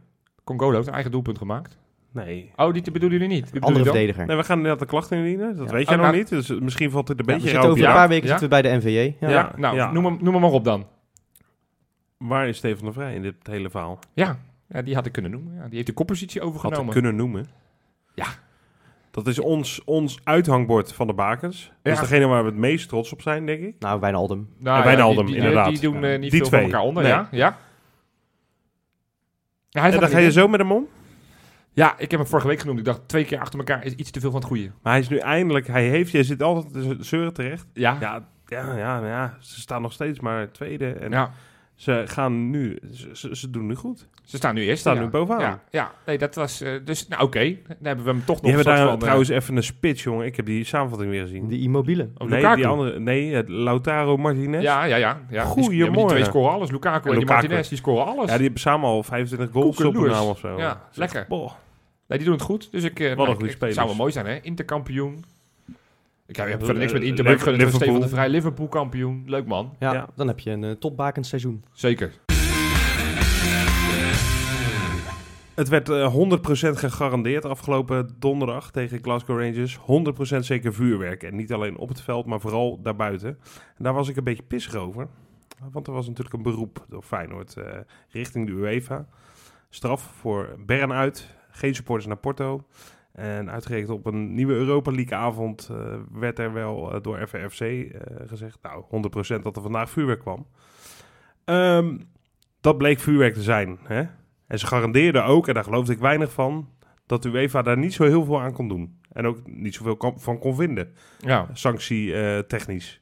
Congolo heeft een eigen doelpunt gemaakt. Nee. Oh, die bedoelen jullie niet? Andere verdediger. Nee, we gaan inderdaad de klachten indienen. Dat Ja. weet jij Oh, nog nou- niet. Dus eh, misschien valt het een Ja, we beetje over een paar weken Ja? zitten we bij de NVJ. Ja. Ja, Ja, nou, ja. Noem, hem, noem hem maar op dan. Waar is Steven de Vrij in dit hele verhaal? Ja, ja die had ik kunnen noemen. Ja, die heeft de koppositie Had ik overgenomen. kunnen noemen. Ja. Dat is ons, ons uithangbord van de bakens. Dat Ja. is degene waar we het meest trots op zijn, denk ik. Nou, Wijnaldum. Nou, Ja, Wijnaldum, die, die, inderdaad. Die doen eh, niet Die veel twee. van elkaar onder, Nee. ja. ja. Ja, hij En dan ga je zo met hem om. Ja, ik heb hem vorige week genoemd. Ik dacht twee keer achter elkaar is iets te veel van het goede. Maar hij is nu eindelijk... Hij heeft... Je zit altijd te zeuren terecht. Ja, Ja, ja, ja, ja. Ze staan nog steeds maar tweede. En ja. Ze gaan nu... Ze, ze, ze doen nu goed. Ze staan nu eerst. Staan ja. nu bovenaan. Ja, ja. nee, dat was... eh, dus, nou oké. Dan hebben we hem toch nog Die hebben daar van, eh, trouwens even een spits, jongen. Ik heb die samenvatting weer gezien. Die Immobile. oh, nee, Lukaku. die andere... Nee, het Lautaro Martinez. Ja, ja, ja. ja. Die- Goeiemorgen. ja, maar Die twee scoren alles. Lukaku en, die Lukaku. Martinez, die scoren alles. Ja, die hebben samen al 25 goals op naam of zo. Ja, lekker. boah. Nee, die doen het goed. Dus ik... nou, goede spelers. Het zou wel mooi zijn, hè? Interkampioen. Ik heb Ja, verder niks met eh, Inter, maar ik gun. Steven de Vrij. Liverpool kampioen. Leuk man. Ja, Ja. dan heb je een uh, topbakend seizoen. Zeker. Het werd eh, 100% gegarandeerd afgelopen donderdag tegen Glasgow Rangers. 100% zeker vuurwerk. En niet alleen op het veld, maar vooral daarbuiten. En daar was ik een beetje pissig over. Want er was natuurlijk een beroep door Feyenoord eh, richting de UEFA. Straf voor Bern uit. Geen supporters naar Porto. En uitgerekend op een nieuwe Europa League avond eh, werd er wel eh, door FVFC eh, gezegd, nou 100% dat er vandaag vuurwerk kwam. Ehm, dat bleek vuurwerk te zijn. Hè? En ze garandeerden ook, en daar geloofde ik weinig van, dat UEFA daar niet zo heel veel aan kon doen. En ook niet zoveel kan- van kon vinden, Ja. sanctie eh, technisch.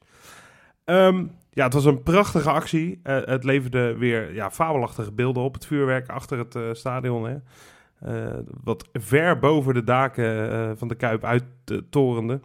Ehm, ja, het was een prachtige actie. Het leverde weer ja, fabelachtige beelden op. Het vuurwerk achter het stadion. Hè? Eh, wat ver boven de daken eh, van de Kuip uit torende.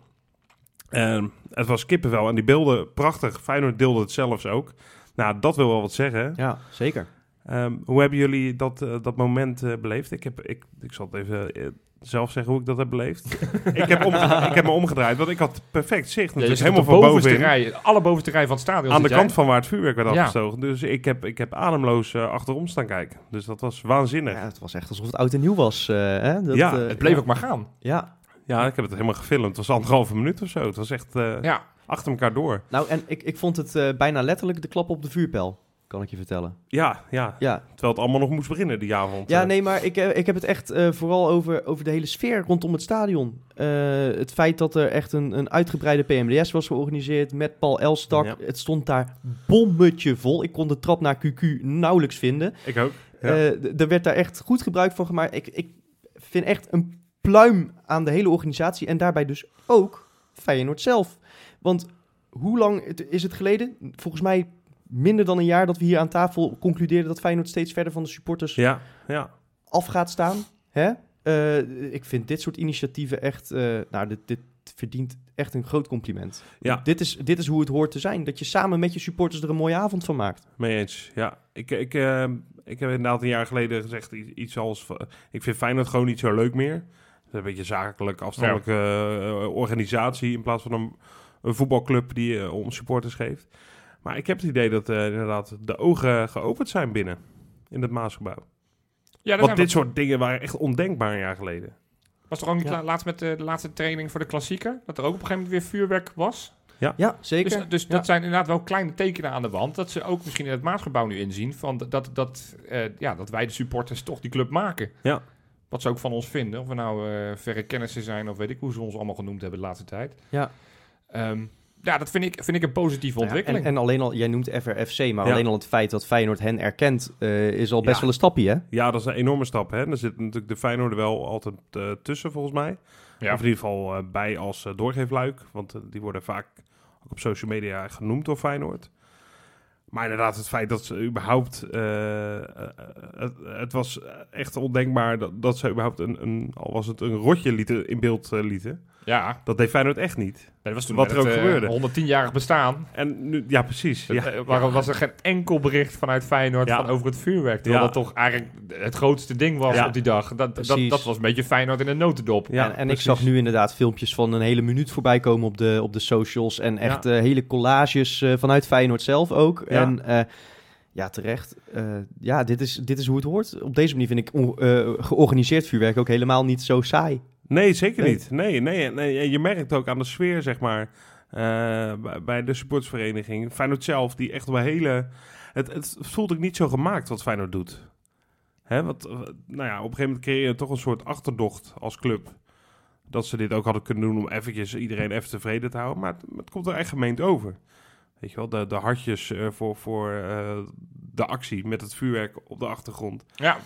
Ehm, het was kippenvel. En die beelden, prachtig. Feyenoord deelde het zelfs ook. Nou, dat wil wel wat zeggen. Ja, zeker. Ehm, hoe hebben jullie dat, eh, dat moment eh, beleefd? Ik, heb, ik, ik zal het even eh, zelf zeggen hoe ik dat heb beleefd. [laughs] ik, heb ik heb me omgedraaid, want ik had perfect zicht. Ja, natuurlijk op helemaal de van bovenste bovenin. rij, alle bovenste rij van het stadion Aan de kant jij. van waar het vuurwerk werd Ja. afgestoken. Dus ik heb, ik heb ademloos achterom staan kijken. Dus dat was waanzinnig. Ja, Ja, het was echt alsof het oud en nieuw was. eh, hè? Dat, Ja, Het bleef ja. ook maar gaan. Ja, ik heb het helemaal gefilmd. Het was anderhalve minuut of zo. Het was echt eh, Ja. achter elkaar door. nou en ik, ik vond het bijna letterlijk de klap op de vuurpijl, kan ik je vertellen. Ja, ja, Ja, terwijl het allemaal nog moest beginnen die avond. ja eh. nee, maar ik, eh, ik heb het echt eh, vooral over, over de hele sfeer rondom het stadion. Het feit dat er echt een, een uitgebreide PMDS was georganiseerd met Paul Elstak. Ja. Het stond daar bommetje vol. Ik kon de trap naar QQ nauwelijks vinden. Ik ook. Ja. Er werd daar echt goed gebruik van gemaakt. Ik, ik vind echt een pluim aan de hele organisatie en daarbij dus ook Feyenoord zelf. Want hoe lang is het geleden? Volgens mij minder dan een jaar dat we hier aan tafel concludeerden dat Feyenoord steeds verder van de supporters ja, ja. af gaat staan. Hè? Eh, ik vind dit soort initiatieven echt, eh, nou, dit, dit verdient echt een groot compliment. Ja. Dit, is, dit is hoe het hoort te zijn. Dat je samen met je supporters er een mooie avond van maakt. Mee eens, ja. Ik, ik, eh, ik heb inderdaad een jaar geleden gezegd iets als... van- Ik vind Feyenoord gewoon niet zo leuk meer. Een beetje zakelijk, afstandelijke eh, organisatie... in plaats van een, een voetbalclub die eh, om supporters geeft. Maar ik heb het idee dat eh, inderdaad de ogen geopend zijn binnen... in het Maasgebouw. Ja, dat Want dit soort dingen waren echt ondenkbaar een jaar geleden. Was toch ook niet Ja. la- laatst met de, de laatste training voor de klassieker? Dat er ook op een gegeven moment weer vuurwerk was? Ja, zeker. Dus, dus Ja. dat zijn inderdaad wel kleine tekenen aan de wand. Dat ze ook misschien in het Maasgebouw nu inzien. Van dat, dat, dat, eh, ja, dat wij de supporters toch die club maken. Ja. Wat ze ook van ons vinden. Of we nou eh, verre kennissen zijn of weet ik hoe ze ons allemaal genoemd hebben de laatste tijd. Ja. Ehm, ja, dat vind ik, vind ik een positieve Ja, ontwikkeling. en, en alleen al, jij noemt FRFC, maar Ja. alleen al het feit dat Feyenoord hen erkent, eh, is al best Ja. wel een stapje, hè? Ja, dat is een enorme stap. Hè? Er zit natuurlijk de Feyenoord wel altijd eh, tussen, volgens mij. ja. Of in ieder geval eh, bij als eh, doorgeefluik. Want die worden vaak ook op social media genoemd door Feyenoord. Maar inderdaad, het feit dat ze überhaupt... het, het was echt ondenkbaar dat, dat ze überhaupt een, een... Al was het een rotje lieten, in beeld lieten. Ja, Dat deed Feyenoord echt niet. dat was toen Wat er ook het, eh, gebeurde. 110-jarig bestaan. En nu, ja, precies. Ja, Eh, waarom was er geen enkel bericht vanuit Feyenoord Ja. van over het vuurwerk? Terwijl Ja. dat toch eigenlijk het grootste ding was Ja. op die dag. Dat, dat, dat was een beetje Feyenoord in een notendop. Ja, en en ik zag nu inderdaad filmpjes van een hele minuut voorbij komen op de, op de socials. En echt eh, hele collages eh, vanuit Feyenoord zelf ook. Ja. En eh, ja, terecht. Eh, ja, dit is, dit is hoe het hoort. Op deze manier vind ik eh, georganiseerd vuurwerk ook helemaal niet zo saai. Nee, zeker Nee. niet. Nee, nee, nee. Je merkt ook aan de sfeer, zeg maar, eh, bij- de supportersvereniging. Feyenoord zelf, die echt wel hele... Het, het voelt ook niet zo gemaakt wat Feyenoord doet. Hè, want, eh, nou ja, op een gegeven moment creëer je toch een soort achterdocht als club. Dat ze dit ook hadden kunnen doen om eventjes iedereen even tevreden te houden. Maar het, het komt er echt gemeend over. Weet je wel, de, de hartjes eh, voor, voor eh, de actie met het vuurwerk op de achtergrond Ja,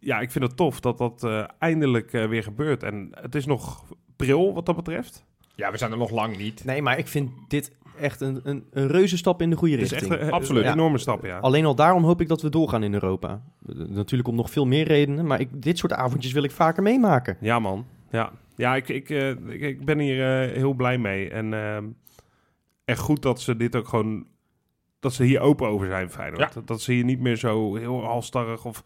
ja, ik vind het tof dat dat eh, eindelijk eh, weer gebeurt. En het is nog pril wat dat betreft. ja, we zijn er nog lang niet. Nee, maar ik vind dit echt een, een, een reuze stap in de goede Het is richting. echt een, Absoluut. een enorme stap, ja. Alleen al daarom hoop ik dat we doorgaan in Europa. Natuurlijk om nog veel meer redenen, maar ik, dit soort avondjes wil ik vaker meemaken. Ja, man. Ja, ja ik, ik, eh, ik, ik ben hier eh, heel blij mee. En ehm echt goed dat ze dit ook gewoon... Dat ze hier open over zijn, Feyenoord. Dat, dat ze hier niet meer zo heel halstarrig of,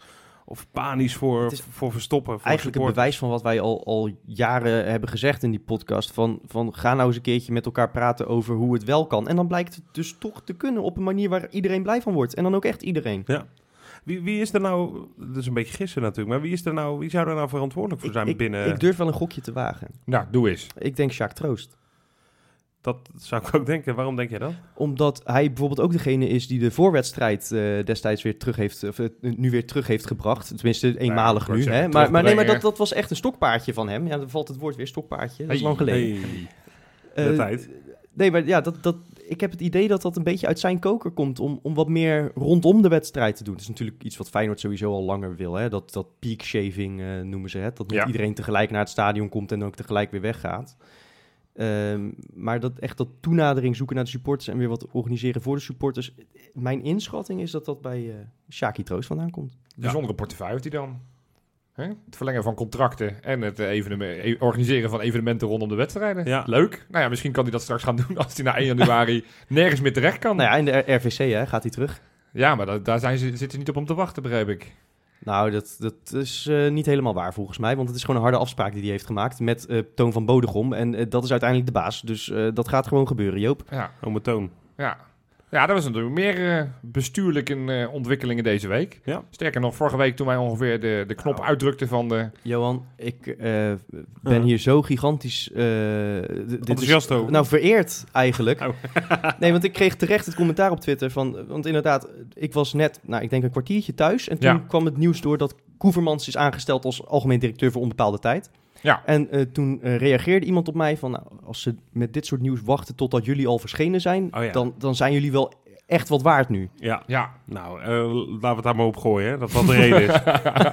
of panisch voor, Het is voor verstoppen. Voor Eigenlijk een supporters. bewijs van wat wij al, al jaren hebben gezegd in die podcast. Van, van ga nou eens een keertje met elkaar praten over hoe het wel kan. En dan blijkt het dus toch te kunnen op een manier waar iedereen blij van wordt. En dan ook echt iedereen. Wie, wie is er nou... Dat is een beetje gissen natuurlijk. Maar wie, is er nou, wie zou er nou verantwoordelijk voor zijn ik, binnen... ik durf wel een gokje te wagen. Nou, doe eens. Ik denk Jacques Troost. Dat zou ik ook denken. Waarom denk jij dat? Omdat hij bijvoorbeeld ook degene is die de voorwedstrijd eh, destijds weer terug heeft, of, eh, nu weer terug heeft gebracht. Tenminste, eenmalig nu. Hè? Maar, maar nee, maar dat, dat was echt een stokpaardje van hem. Ja, dan valt het woord weer stokpaardje. Dat is Hey, lang geleden. Hey, Eh, de tijd. Nee, maar ja, dat, dat, ik heb het idee dat dat een beetje uit zijn koker komt om, om wat meer rondom de wedstrijd te doen. Het is natuurlijk iets wat Feyenoord sowieso al langer wil. Hè? Dat, dat peak shaving noemen ze het. Dat niet Ja. iedereen tegelijk naar het stadion komt en ook tegelijk weer weggaat. Ehm, maar dat echt dat toenadering zoeken naar de supporters en weer wat organiseren voor de supporters. Mijn inschatting is dat dat bij eh Shaki Troost vandaan komt. Bijzondere portefeuille heeft hij dan. Hè? Het verlengen van contracten en het eh, eveneme- e- organiseren van evenementen rondom de wedstrijden. Ja. Leuk. Nou ja, misschien kan hij dat straks gaan doen als hij na 1 januari [laughs] nergens meer terecht kan. Nou ja, in de RVC hè, gaat hij terug. Ja, maar da- daar zijn ze, zitten ze niet op om te wachten, begrijp ik. Nou, dat, dat is eh, niet helemaal waar volgens mij. Want het is gewoon een harde afspraak die hij heeft gemaakt met eh, Toon van Bodegom. En eh, dat is uiteindelijk de baas. Dus eh, dat gaat gewoon gebeuren, Joop. Ja, Ome Toon. ja. Ja, er was natuurlijk meer eh, bestuurlijke eh, ontwikkelingen deze week. Ja. Sterker nog, vorige week toen wij ongeveer de, de knop Nou. uitdrukten van de... Johan, ik eh, ben hier zo gigantisch... eh, Enthousiast over. Nou, vereerd eigenlijk. Oh. [laughs] nee, want ik kreeg terecht het commentaar op Twitter van... Want inderdaad, ik was net, nou, ik denk een kwartiertje thuis. En toen Ja. kwam het nieuws door dat Koevermans is aangesteld als algemeen directeur voor onbepaalde tijd. Ja. En eh, toen eh, reageerde iemand op mij van... Nou, als ze met dit soort nieuws wachten totdat jullie al verschenen zijn... Oh ja. dan, dan zijn jullie wel echt wat waard nu. Ja, Ja, nou, eh, laten we het daar maar op gooien, hè. Dat wat de reden is.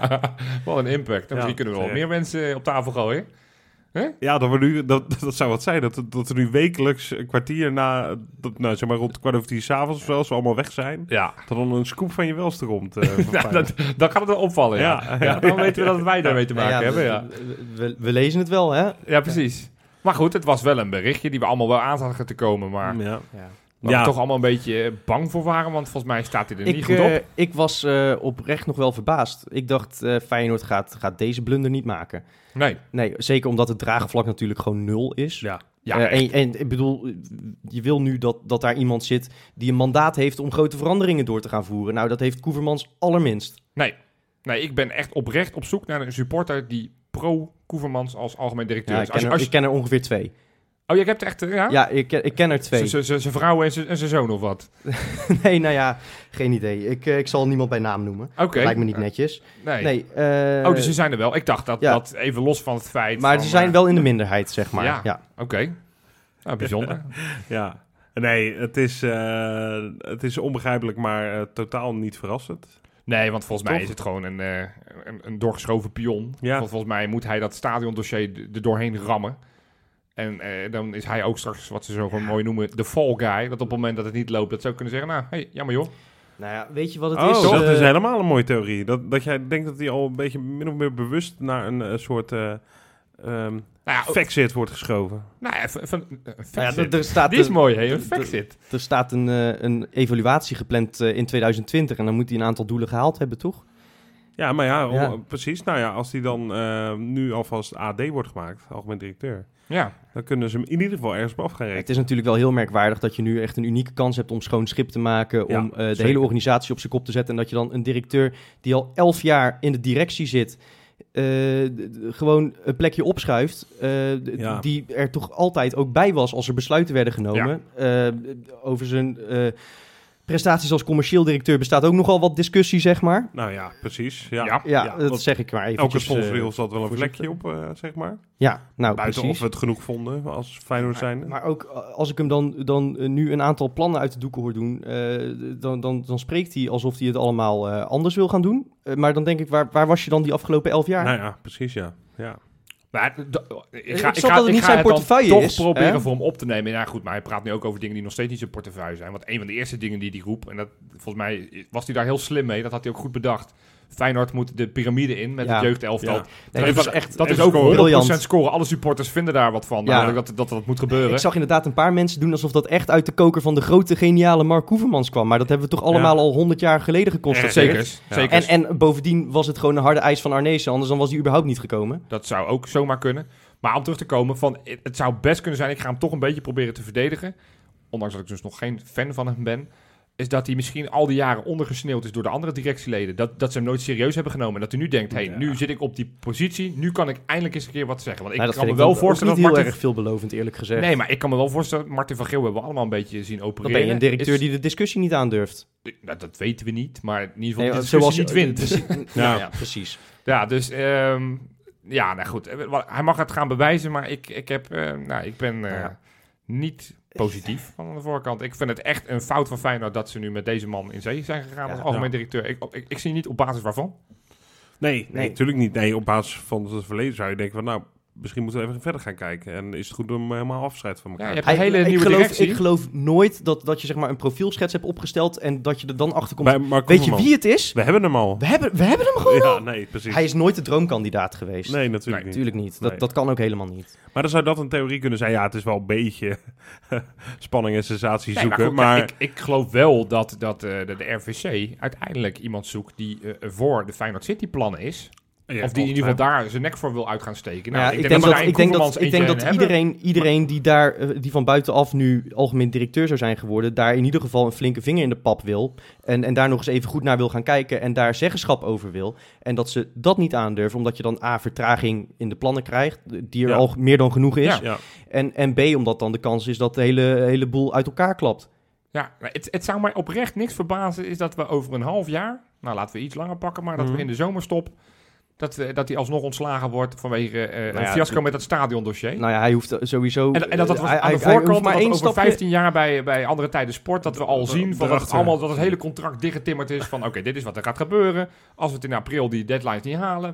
[laughs] wat een impact. En misschien kunnen we wel meer mensen op tafel gooien. Ja, dat, we nu, dat, [laughs] dat zou wat zijn. Dat, dat er nu wekelijks een kwartier na, dat, nou, zeg maar rond kwart over tien s'avonds of zo, als we allemaal weg zijn, Ja, dat dan een scoop van je welste komt. [laughs] van ja dat, dan gaat het wel opvallen, ja. Ja, dan ja, weten we dat wij daarmee te maken ja, hebben, ja. we, we- we lezen het wel, hè? Ja, precies. Maar goed, het was wel een berichtje die we allemaal wel aan zagen te komen, maar ja. Waar Ja. we toch allemaal een beetje eh, bang voor waren, want volgens mij staat hij er niet goed eh, op. ik was eh, oprecht nog wel verbaasd. Ik dacht, eh Feyenoord gaat, gaat deze blunder niet maken. Nee, Nee, zeker omdat het draagvlak natuurlijk gewoon nul is. Ja. ja, Eh, en, en ik bedoel, je wil nu dat, dat daar iemand zit die een mandaat heeft om grote veranderingen door te gaan voeren. Nou, dat heeft Koevermans allerminst. nee. nee, ik ben echt oprecht op zoek naar een supporter die pro-Koevermans als algemeen directeur Ja, is. ik, Als, ken je- als, ik ken er ongeveer twee. Oh, je hebt echt, ja? Ja, ik, ken- ik ken er twee. Zijn vrouw en zijn en zijn zoon of wat? [laughs] nee, nou ja, geen idee. Ik, eh, ik zal niemand bij naam noemen. Oké. Lijkt me niet netjes. Nee. Nee, eh, oh, dus ze zijn er wel. Ik dacht dat, ja. dat even los van het feit... maar van, ze zijn eh, wel in de minderheid, zeg maar. Ja. Ja. Oké. Nou, bijzonder. [laughs] Ja. Nee, het is, eh, het is onbegrijpelijk, maar eh, totaal niet verrassend. Nee, want volgens mij Toch? is het gewoon een, eh, een, een doorgeschoven pion. Ja. Want volgens mij moet hij dat stadiondossier er doorheen rammen. En eh, dan is hij ook straks, wat ze zo gewoon mooi noemen, de fall guy. Dat op het moment dat het niet loopt, dat ze ook kunnen zeggen, nou, hey, jammer joh. Nou ja, weet je wat het oh, is? dat Eh, is helemaal een mooie theorie. Dat, dat jij denkt dat hij al een beetje min of meer bewust naar een eh, soort eh ehm Nou ja, wordt geschoven. nou ja, van, nou ja, er, staat Die is een- mooi, hè? Een factzit. Er staat een, eh, een evaluatie gepland in 2020 en dan moet hij een aantal doelen gehaald hebben, toch? Ja, maar ja, om- Ja. precies. Nou ja, als die dan eh, nu alvast AD wordt gemaakt, algemeen directeur, Ja, dan kunnen ze hem in ieder geval ergens op af gaan Het rekenen. is natuurlijk wel heel merkwaardig dat je nu echt een unieke kans hebt om schoon schip te maken, Ja, om eh, de hele organisatie op zijn kop te zetten en dat je dan een directeur die al elf jaar in de directie zit, eh, gewoon een plekje opschuift, eh, Ja. die er toch altijd ook bij was als er besluiten werden genomen. Eh, over zijn eh, prestaties als commercieel directeur bestaat ook nogal wat discussie, zeg maar. Nou ja, precies. Ja, Ja. Ja, Ja, dat zeg ik maar even. Elke sponsordeal zat wel een vlekje op, eh, zeg maar. Ja, nou Buiten precies. of we het genoeg vonden als Feyenoord zijn. Maar ook eh, als ik hem dan, dan eh, nu een aantal plannen uit de doeken hoor doen, eh, dan, dan, dan spreekt hij alsof hij het allemaal eh, anders wil gaan doen. Eh, maar dan denk ik, waar, waar was je dan die afgelopen elf jaar? Nou ja, precies ja. ja. Maar ik Ik ga, snap dat het niet zijn portefeuille toch is, proberen hè? voor hem op te nemen. Ja, goed, maar hij praat nu ook over dingen die nog steeds niet zijn portefeuille zijn. Want een van de eerste dingen die hij roept, en dat volgens mij was hij daar heel slim mee, dat had hij ook goed bedacht. Feyenoord moet de piramide in met Ja. het jeugdelftal. Ja. Nee, dat dat is, echt dat is ook scoren. 100% Briljant. scoren. Alle supporters vinden daar wat van. Ja. dat, dat dat moet gebeuren. Ik zag inderdaad een paar mensen doen alsof dat echt uit de koker van de grote geniale Mark Koevermans kwam. Maar dat hebben we toch allemaal al honderd jaar geleden geconstateerd. Zeker, Ja. zeker. En, en bovendien was het gewoon een harde eis van Arnezen, anders dan was hij überhaupt niet gekomen. Dat zou ook zomaar kunnen. Maar om terug te komen, van, het zou best kunnen zijn, ik ga hem toch een beetje proberen te verdedigen. Ondanks dat ik dus nog geen fan van hem ben. Is dat hij misschien al die jaren ondergesneeuwd is door de andere directieleden. Dat, dat ze hem nooit serieus hebben genomen. En dat hij nu denkt, hey, Ja. nu zit ik op die positie. Nu kan ik eindelijk eens een keer wat zeggen. Want ik Nou, dat kan me wel ook- ook voorstellen niet dat heel Martin... erg veelbelovend, eerlijk gezegd. Nee, maar ik kan me wel voorstellen... Martin van Geel hebben we allemaal een beetje zien opereren. Dan ben je een directeur Is- die de discussie niet aandurft. Nou, dat weten we niet. Maar in ieder geval Nee, de discussie je niet wint. precies- [laughs] Ja. precies. Ja, dus ehm, ja, nou goed. Eh, Hij mag het gaan bewijzen, maar ik, ik, heb, eh, nou, ik ben eh, Ja. niet positief van de voorkant. Ik vind het echt een fout van Feyenoord dat ze nu met deze man in zee zijn gegaan Ja, als algemeen ja. directeur. Ik, ik, ik zie niet op basis waarvan. Nee, nee, Nee. natuurlijk niet. Nee, op basis van het verleden zou je denken van, nou, misschien moeten we even verder gaan kijken. En is het goed om helemaal afscheid van Ja, elkaar te een hele ik, nieuwe geloof, directie. ik geloof nooit dat, dat je zeg maar een profielschets hebt opgesteld en dat je er dan achter komt. Weet je wie het is? We hebben hem al. We hebben, we hebben hem gewoon. Ja, nee, precies. Hij is nooit de droomkandidaat geweest. Nee, natuurlijk niet. Natuurlijk niet. Dat, Nee. dat kan ook helemaal niet. Maar dan zou dat een theorie kunnen zijn. Ja, het is wel een beetje [laughs] spanning en sensatie Nee, maar zoeken. ja, maar ik, ik geloof wel dat, dat eh, de, de RVC uiteindelijk iemand zoekt die eh, voor de Feyenoord City plannen is. Ja, of die in ieder geval daar zijn nek voor wil uit gaan steken. Nou, ja, ik, denk dat, ik denk dat, ik denk dat iedereen, iedereen die, daar, eh, die van buitenaf nu algemeen directeur zou zijn geworden, daar in ieder geval een flinke vinger in de pap wil. En, en daar nog eens even goed naar wil gaan kijken en daar zeggenschap over wil. En dat ze dat niet aandurven, omdat je dan A, vertraging in de plannen krijgt, die er Ja. al meer dan genoeg is. Ja. Ja, En, en B, omdat dan de kans is dat de hele, hele boel uit elkaar klapt. Ja, het, het zou mij oprecht niks verbazen is dat we over een half jaar, nou laten we iets langer pakken, maar dat Mhm. we in de zomerstop, dat, we, dat hij alsnog ontslagen wordt vanwege eh, Nou een fiasco met het stadiondossier. Nou ja, hij hoeft sowieso... en, en dat dat was hij- aan de voorkant, maar dat één over stapje... 15 jaar bij, bij andere tijden sport, dat we al Dat- zien van dat, het allemaal, dat het hele contract dichtgetimmerd is van oké, dit is wat er gaat gebeuren. Als we het in april die deadlines niet halen,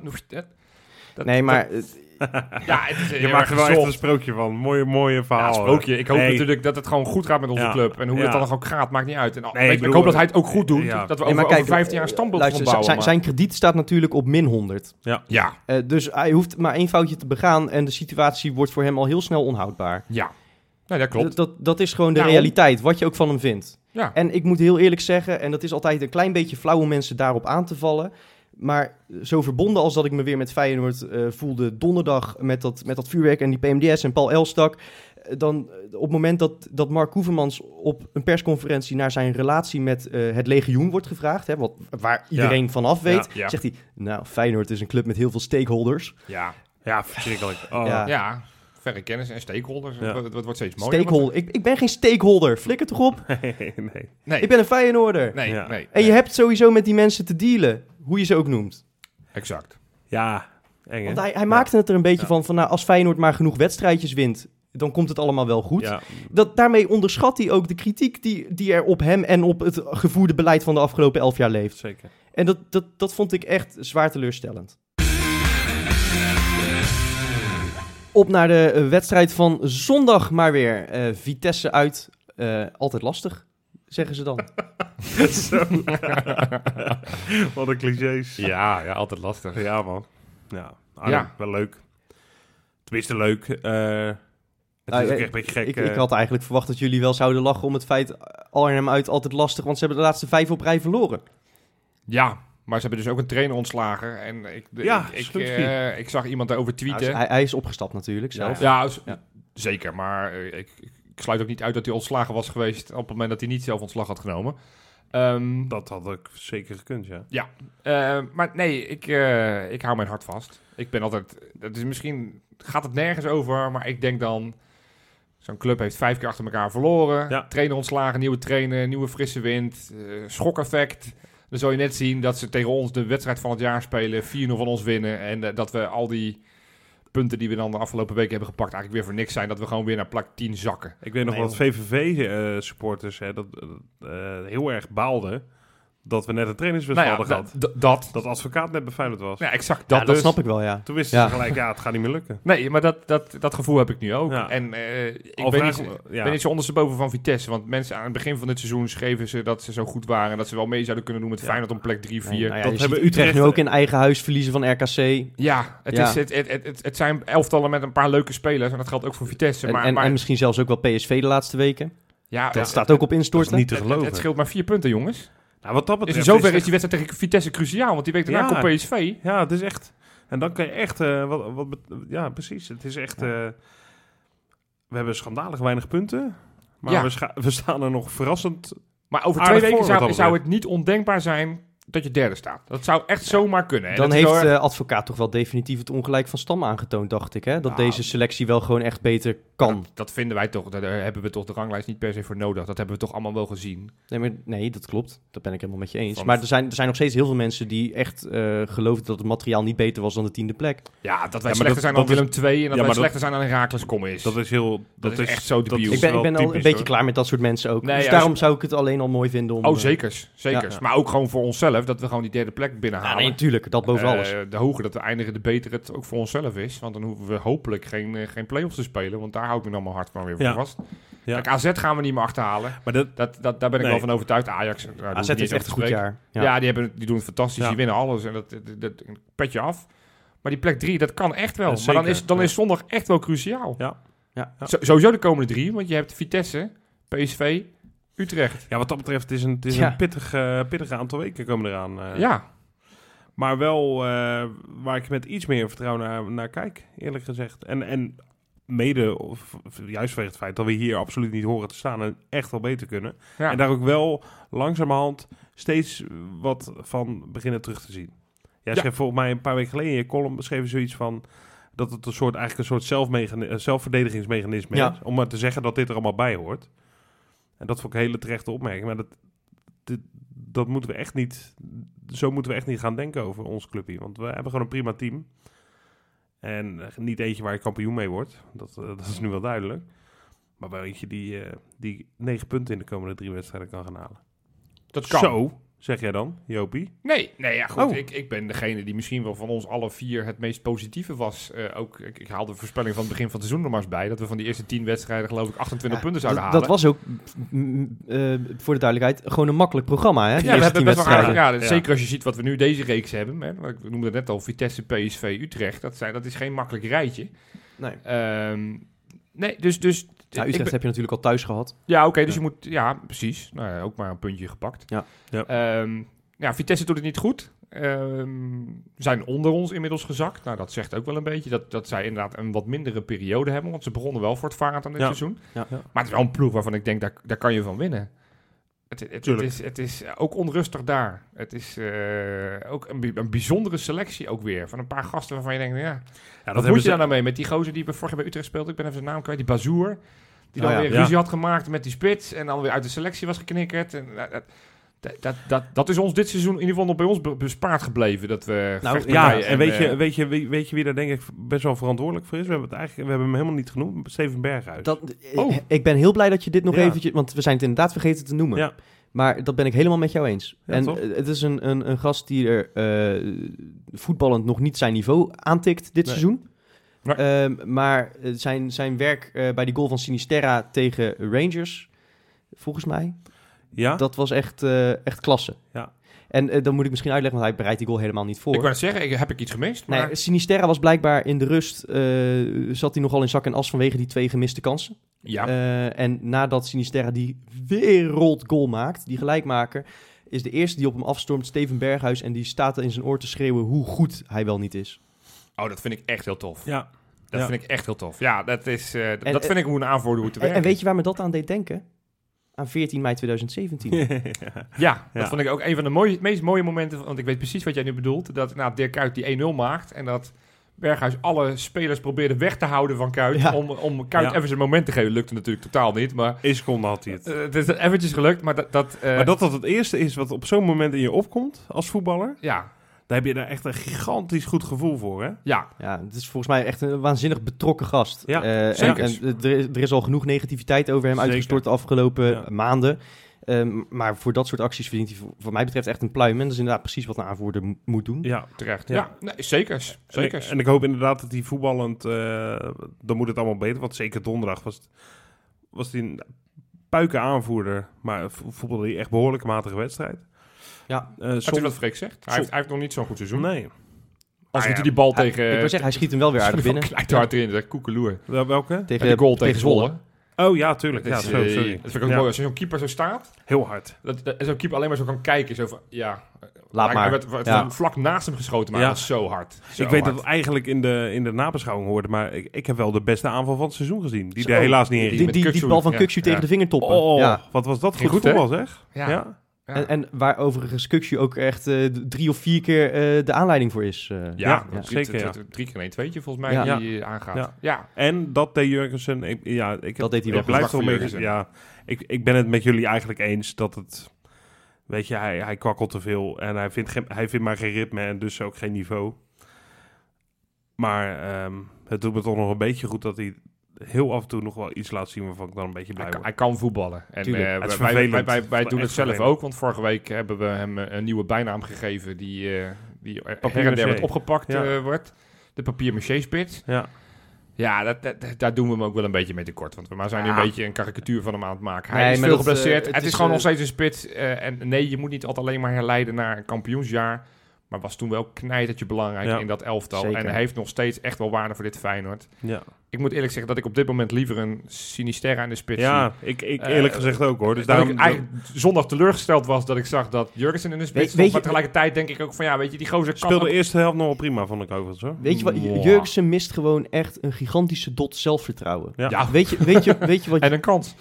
dat- Nee, maar... dat- [laughs] ja, het is je heel maakt er wel echt een sprookje van. Mooie, mooie verhaal. Ja, sprookje. Ik hoop Nee. natuurlijk dat het gewoon goed gaat met onze Ja. club. En hoe Ja. het dan ook gaat, maakt niet uit. En, al- Nee, ik, hoop dat hij het ook goed doet. ja. Dat we over, maar kijk, over 15 jaar een eh, standbeeld luister, bouwen. zijn, zijn krediet staat natuurlijk op min 100. Ja, Eh, dus hij hoeft maar één foutje te begaan en de situatie wordt voor hem al heel snel onhoudbaar. ja. Nee, dat klopt. Dat, dat, dat is gewoon de Daarom. realiteit, wat je ook van hem vindt. Ja. En ik moet heel eerlijk zeggen, en dat is altijd een klein beetje flauw om mensen daarop aan te vallen. Maar zo verbonden als dat ik me weer met Feyenoord eh, voelde donderdag met dat, met dat vuurwerk en die PMDS en Paul Elstak. eh, Dan eh, op het moment dat, dat Mark Koevermans op een persconferentie naar zijn relatie met eh, het legioen wordt gevraagd, hè, wat, waar iedereen vanaf weet, Ja. zegt hij, nou Feyenoord is een club met heel veel stakeholders. Ja. Ja, verschrikkelijk. Oh. Ja. Verre kennis en stakeholders. Ja. Het, het wordt steeds mooier. Stakeholder. Ik, ik ben geen stakeholder, flikker toch op. [laughs] Nee, nee. Nee, Ik ben een Feyenoorder. nee, Ja. nee. En je hebt sowieso met die mensen te dealen, hoe je ze ook noemt. Exact. Ja, eng? Want hij, hij maakte het er een beetje Ja. van, van nou, als Feyenoord maar genoeg wedstrijdjes wint, dan komt het allemaal wel goed. Ja, Dat, daarmee onderschat hij ook de kritiek die, die er op hem en op het gevoerde beleid van de afgelopen elf jaar leeft. zeker. En dat, dat, dat vond ik echt zwaar teleurstellend. Op naar de eh, wedstrijd van zondag maar weer. Eh, Vitesse uit, eh, altijd lastig, zeggen ze dan. Zo. [laughs] Wat een clichés. Ja, ja, altijd lastig. Ja, man. Ja, Arnhem, Ja. wel leuk. Tenminste, leuk. Eh het Nou, is ook eh, echt een beetje gek. ik, ik had eigenlijk verwacht dat jullie wel zouden lachen om het feit Arnhem uit altijd lastig, want ze hebben de laatste vijf op rij verloren. Ja, maar ze hebben dus ook een trainer ontslagen. En ik, Ja, ik, ik, Slumsky. eh, ik zag iemand daarover Nou, tweeten. hij, hij is opgestapt natuurlijk Ja, zelf. Ja, Ja. zeker. Maar eh, ik, ik sluit ook niet uit dat hij ontslagen was geweest op het moment dat hij niet zelf ontslag had genomen. Ehm, Dat had ik zeker gekund, ja. eh, maar nee, ik, eh, ik hou mijn hart vast. Ik ben altijd... Dat is misschien gaat het nergens over, maar ik denk dan... Zo'n club heeft vijf keer achter elkaar verloren. Ja. Trainer ontslagen, nieuwe trainer, nieuwe frisse wind. eh, schokeffect. Dan zul je net zien dat ze tegen ons de wedstrijd van het jaar spelen. 4-0 van ons winnen. En eh, dat we al die punten die we dan de afgelopen weken hebben gepakt... eigenlijk weer voor niks zijn. Dat we gewoon weer naar plak 10 zakken. Ik weet nog Nee, wat VVV-supporters hè, dat, eh, heel erg baalden dat we net een trainingswissel Nou ja, hadden gehad. d- d- dat. Dat advocaat net beveiligd was. Ja, exact. Ja, Dat, dat dus. snap ik wel, ja. Toen wisten Ja. ze gelijk, ja, het gaat niet meer lukken. Nee, maar dat, dat, dat gevoel heb ik nu ook. Ja. En eh, ik ben niet, ja. ben niet zo ondersteboven van Vitesse. Want mensen aan het begin van dit seizoen schreven ze dat ze zo goed waren. En dat ze wel mee zouden kunnen doen met Ja. Feyenoord om plek 3, 4. Nee, nou ja, dat je hebben ziet Utrecht nu ook in eigen huis verliezen van RKC. Ja, het, Ja. Is, het, het, het, het, het zijn elftallen met een paar leuke spelers. En dat geldt ook voor Vitesse. En, maar, en, maar en misschien zelfs ook wel PSV de laatste weken. ja, Dat het- staat ook op Dat is instorten. niet te het, het, geloven. het scheelt maar vier punten, jongens. Nou, wat dat betreft in zoverre is die wedstrijd tegen Vitesse cruciaal. Want die week daarna Ja. komt PSV. Ja, het is echt... En dan kan je echt... eh, wat, wat, ja, precies. Het is echt... eh, we hebben schandalig weinig punten. Maar Ja. we, staan er nog verrassend Maar over twee weken voor zou, het niet ondenkbaar zijn dat je derde staat. Dat zou echt zomaar kunnen. En Dan heeft de advocaat toch wel definitief het ongelijk van Stam aangetoond, dacht ik. Hè? Dat Nou, deze selectie wel gewoon echt beter kan. dat, dat vinden wij toch, daar hebben we toch de ranglijst niet per se voor nodig. Dat hebben we toch allemaal wel gezien. Nee, maar, nee, dat klopt. Dat ben ik helemaal met je eens. Van- Maar er zijn, er zijn nog steeds heel veel mensen die echt eh geloven dat het materiaal niet beter was dan de tiende plek. Ja, dat wij slechter dat- zijn dan is- Willem II en dat Ja, wij dat- slechter zijn dan Herakles Kom is. Dat is heel... Dat is echt zo debiel. Ik ben, ik ben al een beetje hoor. klaar met dat soort mensen ook. Nee, dus ja, daarom zou ik het alleen al mooi vinden om... Oh, eh, zekers. Maar ook gewoon voor onszelf, dat we gewoon die derde plek Ja, binnenhalen. nee, natuurlijk. Dat boven Eh, alles. De hoger dat we eindigen, de beter het ook voor onszelf is. Want dan hoeven we hopelijk geen, eh, geen play-offs te spelen. Want daar hou ik me dan mijn hart van weer voor Ja. vast. Ja. Kijk, AZ gaan we niet meer achterhalen. Maar dat, Dat, dat, daar ben ik Nee. wel van overtuigd. Ajax, hoeven AZ eens echt een goed jaar. Ja, die, hebben, die doen het fantastisch. Ja. Die winnen alles. En dat, dat, dat, petje af. Maar die plek drie, dat kan echt wel. Ja, maar zeker. dan is, dan Ja. is zondag echt wel cruciaal. Ja. Ja. Ja. Zo- sowieso de komende drie. Want je hebt Vitesse, PSV, Utrecht. ja, wat dat betreft is een, het is Ja. een pittig, eh, pittig aantal weken komen eraan. eh. ja, Maar wel eh, waar ik met iets meer vertrouwen naar, naar kijk, eerlijk gezegd. En, en mede, of, juist vanwege het feit dat we hier absoluut niet horen te staan en echt wel beter kunnen. ja. En daar ook wel langzamerhand steeds wat van beginnen terug te zien. Jij Ja. schreef volgens mij een paar weken geleden in je column beschreven zoiets van dat het een soort, eigenlijk een soort zelfverdedigingsmechanisme is. Om maar te zeggen dat dit er allemaal bij hoort. En dat vond ik een hele terechte opmerking. Maar dat, dit, dat moeten we echt niet, zo moeten we echt niet gaan denken over ons clubje. Want we hebben gewoon een prima team. En eh, niet eentje waar je kampioen mee wordt. Dat, eh, [laughs] dat is nu wel duidelijk. Maar wel eentje die, eh, die negen punten in de komende drie wedstrijden kan gaan halen. dat kan. Zo, zeg jij dan, Jopie? Nee, nee ja, goed. Oh. Ik, ik ben degene die misschien wel van ons alle vier het meest positieve was. Eh, ook, ik, ik haal de voorspelling van het begin van het seizoen er maar eens bij. Dat we van die eerste tien wedstrijden geloof ik 28 Ja, punten zouden halen. dat was ook, mm, eh, voor de duidelijkheid, gewoon een makkelijk programma. Hè? Die ja, we eerste hebben tien best wel wedstrijden. aardig- ja, Ja. Zeker als je ziet wat we nu deze reeks hebben. Hè. Ik noemde het net al, Vitesse, PSV, Utrecht. Dat, zijn, dat is geen makkelijk rijtje. Nee. Ehm, nee, dus... dus Ja, ik Utrecht ben- heb je natuurlijk al thuis gehad. ja, oké, dus Ja. je moet... Ja, precies. Nou, ja, ook maar een puntje gepakt. Ja. Ja. Ehm, ja, Vitesse doet het niet goed. Ehm, zijn onder ons inmiddels gezakt. Nou, dat zegt ook wel een beetje dat, dat zij inderdaad een wat mindere periode hebben. Want ze begonnen wel voortvarend aan dit Ja. seizoen. Ja. Ja. Maar het is wel een ploeg waarvan ik denk, daar, daar kan je van winnen. Het, het, het, Tuurlijk. is, het is ook onrustig daar. Het is eh, ook een, een bijzondere selectie ook weer. Van een paar gasten waarvan je denkt, ja, Ja, wat hebben moet je ze- daar nou mee? Met die gozer die vorig jaar bij Utrecht speelde. Ik ben even zijn naam kwijt. Die Bazoer. Die dan Oh ja. weer Ja. ruzie had gemaakt met die spits. En dan weer uit de selectie was geknikkerd. En, eh, dat, dat, dat, dat, dat is ons dit seizoen in ieder geval nog bij ons be- bespaard gebleven. Dat we Nou, Ja, en weet je, eh, weet, je, wie- weet je wie daar denk ik best wel verantwoordelijk voor is? We hebben, het eigenlijk, we hebben hem helemaal niet genoemd. Steven Berghuis. Dat, Oh. Ik ben heel blij dat je dit nog Ja. eventjes... Want we zijn het inderdaad vergeten te noemen. Ja. Maar dat ben ik helemaal met jou eens. Ja, en toch? eh, het is een, een, een gast die er eh, voetballend nog niet zijn niveau aantikt dit Nee. seizoen. Nee. Ehm, maar eh, zijn, zijn werk eh, bij die goal van Sinisterra tegen Rangers, volgens mij, ja? dat was echt, eh, echt klasse. Ja. En dan moet ik misschien uitleggen, want hij bereidt die goal helemaal niet voor. Ik wou net zeggen, ik, heb ik iets gemist? Maar Nee, Sinisterra was blijkbaar in de rust, eh, zat hij nogal in zak en as vanwege die twee gemiste kansen. ja, Eh, en nadat Sinisterra die wereldgoal maakt, die gelijkmaker, is de eerste die op hem afstormt Steven Berghuis. En die staat in zijn oor te schreeuwen hoe goed hij wel niet is. Oh, dat vind ik echt heel tof. ja. Dat Ja. vind ik echt heel tof. Ja, dat, is, eh, En- dat vind ik hoe een aanvoerder hoe te En, werken. en weet je waar me dat aan deed denken? Aan 14 mei 2017. [laughs] Ja, dat Ja. vond ik ook een van de mooie, meest mooie momenten. Want ik weet precies wat jij nu bedoelt. Dat nou, Dirk Kuyt die 1-0 maakt. En dat Berghuis alle spelers probeerde weg te houden van Kuyt. Ja. Om, om Kuyt Ja. even zijn moment te geven. Lukte natuurlijk totaal niet. Maar Eén seconde had hij het. eh, het is eventjes gelukt. Maar dat... dat eh, maar dat dat het eerste is wat op zo'n moment in je opkomt als voetballer, Ja, daar heb je daar echt een gigantisch goed gevoel voor, hè? ja. Ja, het is volgens mij echt een waanzinnig betrokken gast. Ja, Eh, en- zeker. En, er, is, er is al genoeg negativiteit over hem Zeker. uitgestort de afgelopen Ja. maanden. Ehm, maar voor dat soort acties verdient hij voor, voor mij betreft echt een pluim. En dat is inderdaad precies wat een aanvoerder mo- moet doen. Ja. Terecht. Ja. Ja, nee, zeker. En ik, Zeker. en ik hoop inderdaad dat hij voetballend, eh, dan moet het allemaal beter. Want zeker donderdag was, het- was hij een puiken aanvoerder, maar vo- voetbalde hij echt behoorlijk matige wedstrijd. Ja. Eh, is soms- wat Freek zegt. Hij heeft, hij heeft nog niet zo'n goed seizoen. Nee. Als Ah, hij ja. die bal Hij- tegen... ik wil zeggen, hij schiet hem wel weer aardig binnen. Knijpt hard erin. Dat koekeloer. Tegen, Ja, tegen, die goal tegen Zwolle. Oh ja, tuurlijk. Ja, Dat is, zo, eh, sorry. Dat vind ik ook Ja, mooi. Als zo'n keeper zo staat, Heel hard. dat, dat zo'n keeper alleen maar zo kan kijken. Zo van, ja, Laat hij maar. werd, werd Ja. vlak naast hem geschoten, maar Ja. dat was zo hard. Zo ik weet hard. dat het eigenlijk in de, in de nabeschouwing hoorde, maar ik, ik heb wel de beste aanval van het seizoen gezien. Die Zo. er helaas niet in Die Die, die, bal van ja. Kukçu tegen Ja. de vingertoppen. Oh, ja. wat was dat Ging goed goed, voetbal, zeg. Ja. Ja. En, en waar overigens ook echt eh, drie of vier keer eh, de aanleiding voor is. eh. Ja, zeker, ja. drie- keer een tweetje volgens mij Ja. die aangaat. Ja. Ja. En dat deed Jurgensen. Ik, ja, ik heb, Dat deed hij wel ik blijf goed. toch een Voor beetje. Jurgensen. Ja, ik, ik ben het met jullie eigenlijk eens dat het. Weet je, hij, hij kwakkelt te veel en hij vindt, geen, hij vindt maar geen ritme en dus ook geen niveau. Maar ehm, het doet me toch nog een beetje goed dat hij heel af en toe nog wel iets laat zien waarvan ik dan een beetje blij Hij, word. hij kan voetballen. En Tuurlijk. eh, Het is wij, wij, wij, doen het zelf vervelend. ook, want vorige week hebben we hem een nieuwe bijnaam gegeven die, eh die her en der wordt opgepakt Ja. eh, wordt. De papier-maché-spits. Ja, Ja, dat, dat, daar doen we hem ook wel een beetje mee tekort. Want we zijn nu Ja. een beetje een karikatuur van hem aan het maken. Hij Nee, is veel dat, geblesseerd. het, het is, is, gewoon nog steeds een spits. eh, en nee, je moet niet altijd alleen maar herleiden naar een kampioensjaar. Maar was toen wel knijtertje belangrijk Ja. in dat elftal. Zeker. En hij heeft nog steeds echt wel waarde voor dit Feyenoord. ja. Ik moet eerlijk zeggen dat ik op dit moment liever een Sinisterra in de spits zie. ja ik, ik Eh, eerlijk gezegd ook hoor. Dus dat daarom, ik eigenlijk zondag teleurgesteld was dat ik zag dat Jurgensen in de spits Weet- stond. Maar je- tegelijkertijd denk ik ook van ja, weet je, die gozer kan speelde de eerste helft nog wel prima, vond ik overigens hoor. Weet je wat? Jurgensen mist gewoon echt een gigantische dot zelfvertrouwen. Ja, Ja, Weet je, weet je, weet je wat... [laughs] en een kans.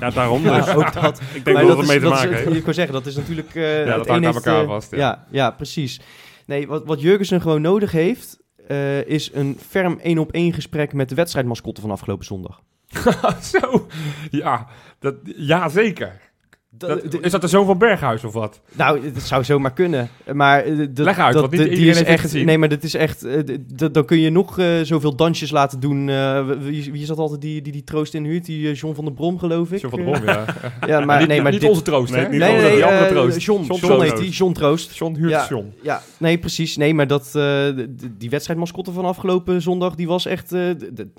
ja daarom. Ja, Dus. ook dat. Ik denk Maar dat het mee te dat maken is, heeft. Ik zeggen, dat is natuurlijk... eh, dat het hangt aan elkaar vast, ja. Ja. ja, precies. Nee, wat, wat Jurgensen gewoon nodig heeft... eh, is een ferm één op één gesprek met de wedstrijdmascotte van afgelopen zondag. [laughs] Zo, ja, dat, ja zeker. Dat- Dat- is dat de zoon van Berghuis of wat? Nou, het zou zomaar kunnen. Maar eh, dat- Leg uit, dat, want niet die iedereen is heeft het echt. gezien. Nee, maar dat is echt. eh, dan kun je nog eh, zoveel dansjes laten doen. eh, wie, wie is dat altijd die die, die troost inhuurt? Die eh, John van der Brom, geloof ik. John van de Eh, Brom, ja. [laughs] Ja, maar niet, nee, maar niet dit- onze troost, Nee, hè? niet Nee, onze- nee, die andere troost. John, John John, heet die. John Troost. John huurt Ja. John. Ja, nee, precies. Nee, maar dat, eh, die wedstrijdmascotte van afgelopen zondag, die was echt... eh,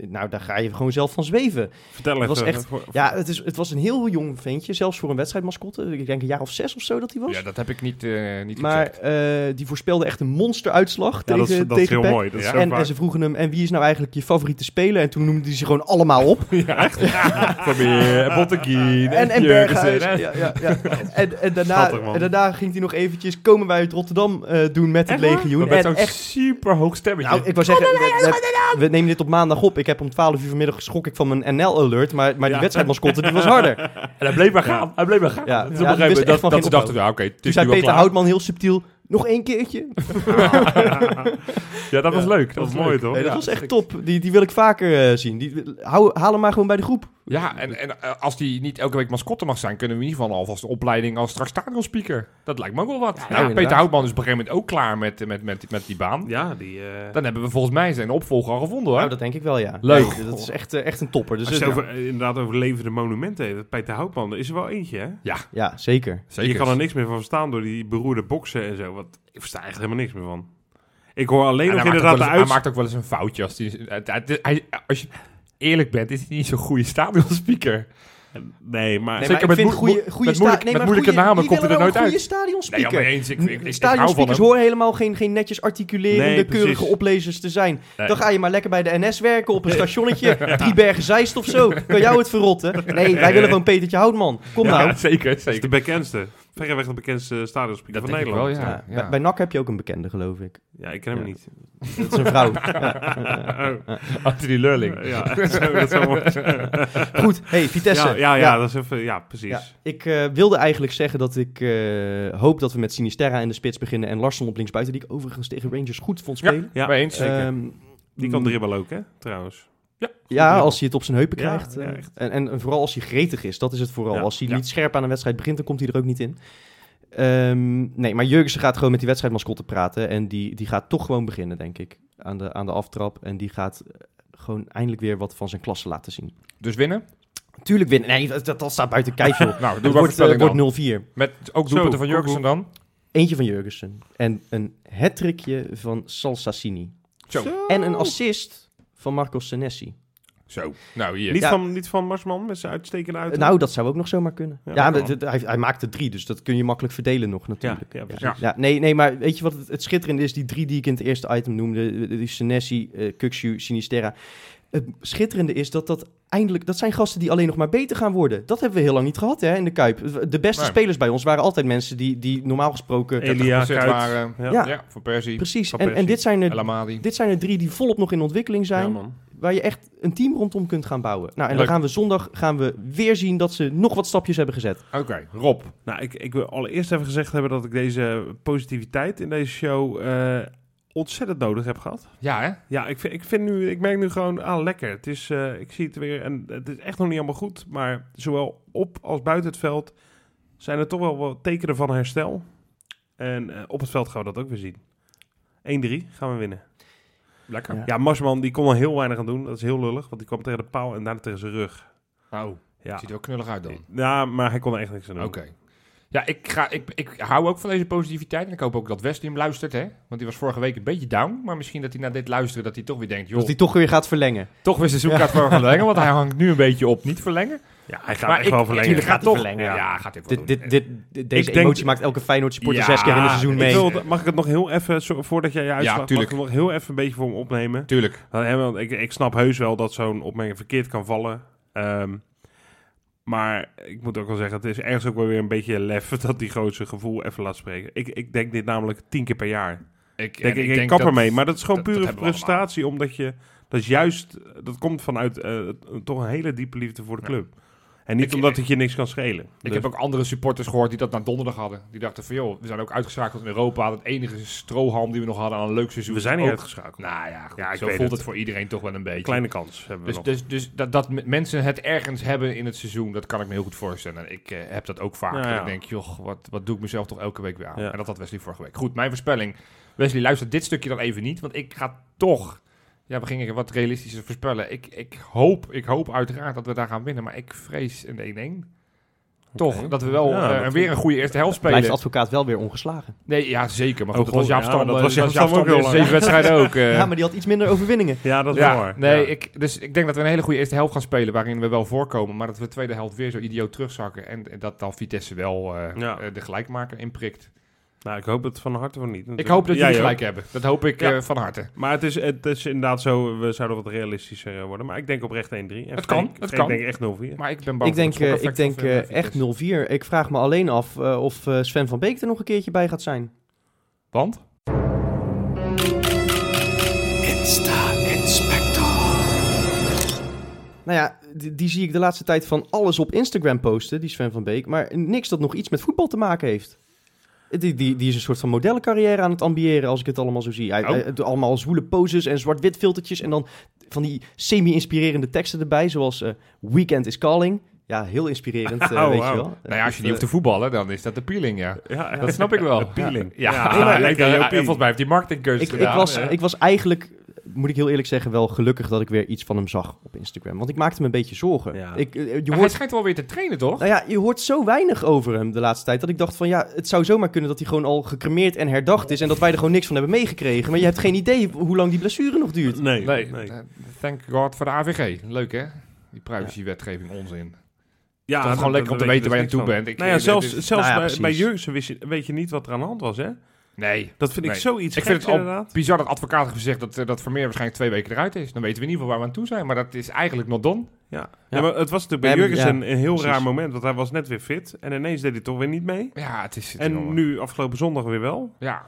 nou, daar ga je gewoon zelf van zweven. Vertel Het was even. echt- voor- Ja, het, is, het was een heel jong ventje, zelfs voor een wedstrijdmascotte. Ik denk een jaar of zes of zo dat hij was. Ja, dat heb ik niet, eh niet maar gecheckt. eh, die voorspelde echt een monsteruitslag ja, tegen, dat is, dat is tegen heel mooi. Dat is Ja. zo En, ze vroegen hem, en wie is nou eigenlijk je favoriete speler? En toen noemde hij ze gewoon allemaal op. [laughs] Ja, echt? Vermeer, Botteguin en, en Berghuis. Ja, ja, ja. [laughs] En, en, daarna, Schattig, en daarna ging hij nog eventjes, komen wij uit Rotterdam eh, doen met het Echt legioen. Met En zo'n echt, super hoog stemmetje. nou, ik wou zeggen, we, we- we nemen dit op maandag op. Ik heb om 12 uur vanmiddag geschok ik van mijn NL-alert. Maar, maar die Ja. wedstrijdmascotte, die was harder. [laughs] en hij bleef maar gaan. Hij bleef maar gaan. Ja. Dus Ja, moment echt dat, van dat geen ze dachten, ja, oké, het Toen zei Peter. Houtman heel subtiel, nog één keertje. [laughs] Ja, dat was Ja, leuk. dat was was mooi, toch? Nee, dat Ja. was echt top. Die, die wil ik vaker eh, zien. Die, hou, haal hem maar gewoon bij de groep. Ja, en, en eh, als die niet elke week mascotte mag zijn, kunnen we in ieder geval alvast een opleiding als straks stadionspeaker. Dat lijkt me ook wel wat. Ja, inderdaad. Peter Houtman is op een gegeven moment ook klaar met, met, met, met die baan. Ja, die... eh, Dan hebben we volgens mij zijn opvolger al gevonden hoor. Nou, dat denk ik wel, ja. Leuk. Dat is echt, echt een topper. Dus als je het- het over, inderdaad over levende monumenten heeft, Peter Houtman, er is er wel eentje, hè? ja, zeker. Zeker. Je kan er niks meer van verstaan door die beroerde boksen en zo. Wat, ik versta echt helemaal niks meer van. Ik hoor alleen En nog hij, maakt ook inderdaad wel de eens, hij uit... maakt ook wel eens een foutje. Als, die, hij, als je eerlijk bent, is hij niet zo'n goede stadionspeaker. Nee, maar... Nee, Zeker maar met goede, met moeilijk- nee, met moeilijke goede- namen komt hij er nooit uit. goede Nee, eens. Ik, ik, Stadionspeakers horen helemaal geen, geen netjes articulerende, Nee, keurige oplezers te zijn. Nee. Dan ga je maar lekker bij de NS werken op een stationnetje. [laughs] Drie bergen Zeist of zo. Kan jou het verrotten? Nee, wij willen gewoon Petertje Houtman. Kom nou. Ja, zeker, Dat is de zeker. bekendste. Verreweg de bekendste stadionspeaker van denk ik wel, Nederland. ja. Ja, Bij, bij NAC heb je ook een bekende, geloof ik. Ja, ik ken hem Ja. niet. Dat is een vrouw. Oh, Anthony Lurling. ja, dat zou. [laughs] Goed, hey, Vitesse. Ja, ja, ja, dat is even... Ja, precies. Ja, ik eh, wilde eigenlijk zeggen dat ik eh, hoop dat we met Sinisterra in de spits beginnen en Larsson op linksbuiten, die ik overigens tegen Rangers goed vond Ja, spelen. Ja, mee eens. zeker. Ehm, Die kan dribbelen ook, hè? Trouwens. Ja, als hij het op zijn heupen Ja, krijgt. ja, eh, en, en, en vooral als hij gretig is, dat is het vooral. Ja, als hij ja. niet scherp aan een wedstrijd begint, dan komt hij er ook niet in. Ehm, nee, maar Jurgensen gaat gewoon met die wedstrijdmascotte praten. En die, die gaat toch gewoon beginnen, denk ik, aan de, aan de aftrap. En die gaat eh, gewoon eindelijk weer wat van zijn klasse laten zien. Dus winnen? Tuurlijk winnen. Nee, dat, dat, dat staat buiten kijf, joh. [laughs] Nou, doe wordt, voorspelling eh, dan. wordt 0-4. Met ook doelpunten van Jurgensen dan? Eentje van Jurgensen. En een hat-trickje van Salsassini. Zo. En een assist van Marco Senesi. Zo. Nou, hier. Niet, Ja. van, niet van Marsman met zijn uitstekende uit. Nou, dat zou ook nog zomaar kunnen. Ja, Ja, hij, hij maakte drie, dus dat kun je makkelijk verdelen nog natuurlijk. ja. Ja. Ja, nee, nee, maar weet je wat het, het schitterende is? Die drie die ik in het eerste item noemde, die Senesi, uh, Kukshu, Sinisterra. Het schitterende is dat dat eindelijk, dat zijn gasten die alleen nog maar beter gaan worden. Dat hebben we heel lang niet gehad hè, in de Kuip. De beste Nee. spelers bij ons waren altijd mensen die, die normaal gesproken... Elia, 30% Kuyt. waren, Ja. Ja. ja. voor Persie, Precies, Van en, dit, zijn er, dit zijn er drie die volop nog in ontwikkeling zijn. Ja, man. waar je echt een team rondom kunt gaan bouwen. Nou, en Leuk. dan gaan we zondag gaan we weer zien dat ze nog wat stapjes hebben gezet. Oké, Rob. Nou, ik, ik wil allereerst even gezegd hebben dat ik deze positiviteit in deze show eh, ontzettend nodig heb gehad. Ja, hè? Ja, ik, vind, ik, vind nu, ik merk nu gewoon, ah, lekker. Het is, eh, ik zie het weer en het is echt nog niet allemaal goed. Maar zowel op als buiten het veld zijn er toch wel wat tekenen van herstel. En eh, op het veld gaan we dat ook weer zien. 1-3 gaan we winnen. Lekker. Ja. Ja, Marsman die kon er heel weinig aan doen. Dat is heel lullig, want die kwam tegen de paal en daarna tegen zijn rug. Oh, Ja, ziet er wel knullig uit dan. ja maar hij kon er echt niks aan doen. Oké. Ja, ik, ga, ik, ik hou ook van deze positiviteit. En ik hoop ook dat Wesley hem luistert, hè? Want die was vorige week een beetje down. Maar misschien dat hij naar dit luisteren, dat hij toch weer denkt... joh, Dat die toch weer gaat verlengen. toch weer seizoenkaart voor verlengen. Want hij [laughs] hangt nu een beetje op niet verlengen. Ja, hij gaat maar echt ik, wel verlengen. Gaat Gaat hij toch. verlengen, Ja, ja. gaat hij wel Dit, doen. dit, dit, dit- deze Ik denk- emotie maakt elke Feyenoord supporter Ja, zes keer in een seizoen mee. Ik wil, mag ik het nog heel even, zo- voordat jij je uitslag, mag tuurlijk. ik het nog heel even een beetje voor me opnemen? Tuurlijk. Want, hè, want ik, ik snap heus wel dat zo'n opmerking verkeerd kan vallen. Ehm, maar ik moet ook wel zeggen, het is ergens ook wel weer een beetje lef [laughs] dat die grootste gevoel even laat spreken. Ik, ik denk dit namelijk tien keer per jaar. Ik, Denk, en ik, ik denk kap dat- ermee, maar dat is gewoon pure frustratie, omdat je, dat is juist, dat komt vanuit eh, toch een hele diepe liefde voor de Ja. En niet Ik- omdat het je niks kan schelen. Ik Dus- heb ook andere supporters gehoord die dat na donderdag hadden. Die dachten van, joh, we zijn ook uitgeschakeld in Europa. Het enige strohalm die we nog hadden aan een leuk seizoen. we zijn niet Ook- uitgeschakeld. Nou ja, goed, Ja, ik zo voelt het. het voor iedereen toch wel een beetje. Kleine kans hebben we Dus, nog. dus, dus dat, dat mensen het ergens hebben in het seizoen, dat kan ik me heel goed voorstellen. Ik eh, heb dat ook vaak. Ja, Dat ja. Ik denk, joh, wat, wat doe ik mezelf toch elke week weer aan? En dat had Wesley vorige week. Goed, mijn voorspelling. Wesley, luister dit stukje dan even niet, want ik ga toch... Ja, we gingen wat realistischer voorspellen. Ik, ik, hoop, ik hoop uiteraard dat we daar gaan winnen, maar ik vrees een 1-1. Toch, dat we wel Ja, eh, dat- weer een goede eerste helft spelen. Blijft advocaat wel weer ongeslagen. Nee, ja, zeker. Maar Oh, goed, dat was Jaap ja, Stam. dat eh, was Jaap Stam ook heel de lang. zeven wedstrijden ook. [laughs] eh. Ja, maar die had iets minder overwinningen. ja, dat is Ja, waar. nee, Ja. ik, dus ik denk dat we een hele goede eerste helft gaan spelen, waarin we wel voorkomen, maar dat we de tweede helft weer zo idioot terugzakken en, en dat dan Vitesse wel Ja. eh, de gelijkmaker inprikt. Nou, ik hoop het van harte van niet. Ik hoop dat Jij jullie ook. gelijk hebben. Dat hoop ik Ja. eh, van harte. Maar het is, het is inderdaad zo, we zouden wat realistischer eh, worden. Maar ik denk oprecht 1-3. En Het kan, het Freek kan. denk echt 0-4. Maar ik ben bang Ik denk, eh, ik denk echt Vitesse. 0-4. Ik vraag me alleen af of eh, Sven van Beek er nog een keertje bij gaat zijn. Want? Nou ja, die, die zie ik de laatste tijd van alles op Instagram posten, die Sven van Beek. Maar niks dat nog iets met voetbal te maken heeft. Die, die, die is een soort van modellencarrière aan het ambiëren, als ik het allemaal zo zie. Hij, Oh. hij doet allemaal zwoele poses en zwart-wit filtertjes. En dan van die semi-inspirerende teksten erbij, zoals eh, Weekend is Calling. Ja, heel inspirerend, eh, [laughs] Oh, weet je wel. Nou ja, als je niet hoeft te voetballen, dan is dat appealing, ja. Ja, Dat snap ik wel. Appealing. Ja, Ja, ja, ping. volgens mij heeft hij marketingkeuze ik, ik, gedaan. was, ja. ik was eigenlijk, moet ik heel eerlijk zeggen, wel gelukkig dat ik weer iets van hem zag op Instagram. Want ik maakte me een beetje zorgen. Ja. Ik, eh, je Maar hij hoort schijnt wel weer te trainen, toch? Nou ja, je hoort zo weinig over hem de laatste tijd. Dat ik dacht van ja, het zou zomaar kunnen dat hij gewoon al gecremeerd en herdacht is. En dat wij er gewoon niks van hebben meegekregen. Maar je hebt geen idee hoe lang die blessure nog duurt. Nee, Nee, nee. eh, thank God voor de AVG. Leuk, hè? Die privacywetgeving, onzin. Ja, Toch dat- gewoon lekker om te weten waar je dus aan toe bent. Ik. Nou ja, zelfs, Nou ja, bij, bij Jurgensen weet je niet wat er aan de hand was, hè? Nee. Dat vind ik Nee. zoiets Ik geks vind het al inderdaad. bizar dat advocaat heeft gezegd dat, eh, dat Vermeer waarschijnlijk twee weken eruit is. Dan weten we in ieder geval waar we aan toe zijn. Maar dat is eigenlijk nog done. Ja. Ja. Ja. maar het was natuurlijk bij Jurgensen ja, een heel precies. raar moment. Want hij was net weer fit. En ineens deed hij toch weer niet mee. Ja, het is... het En enorm. nu, afgelopen zondag weer wel. Ja.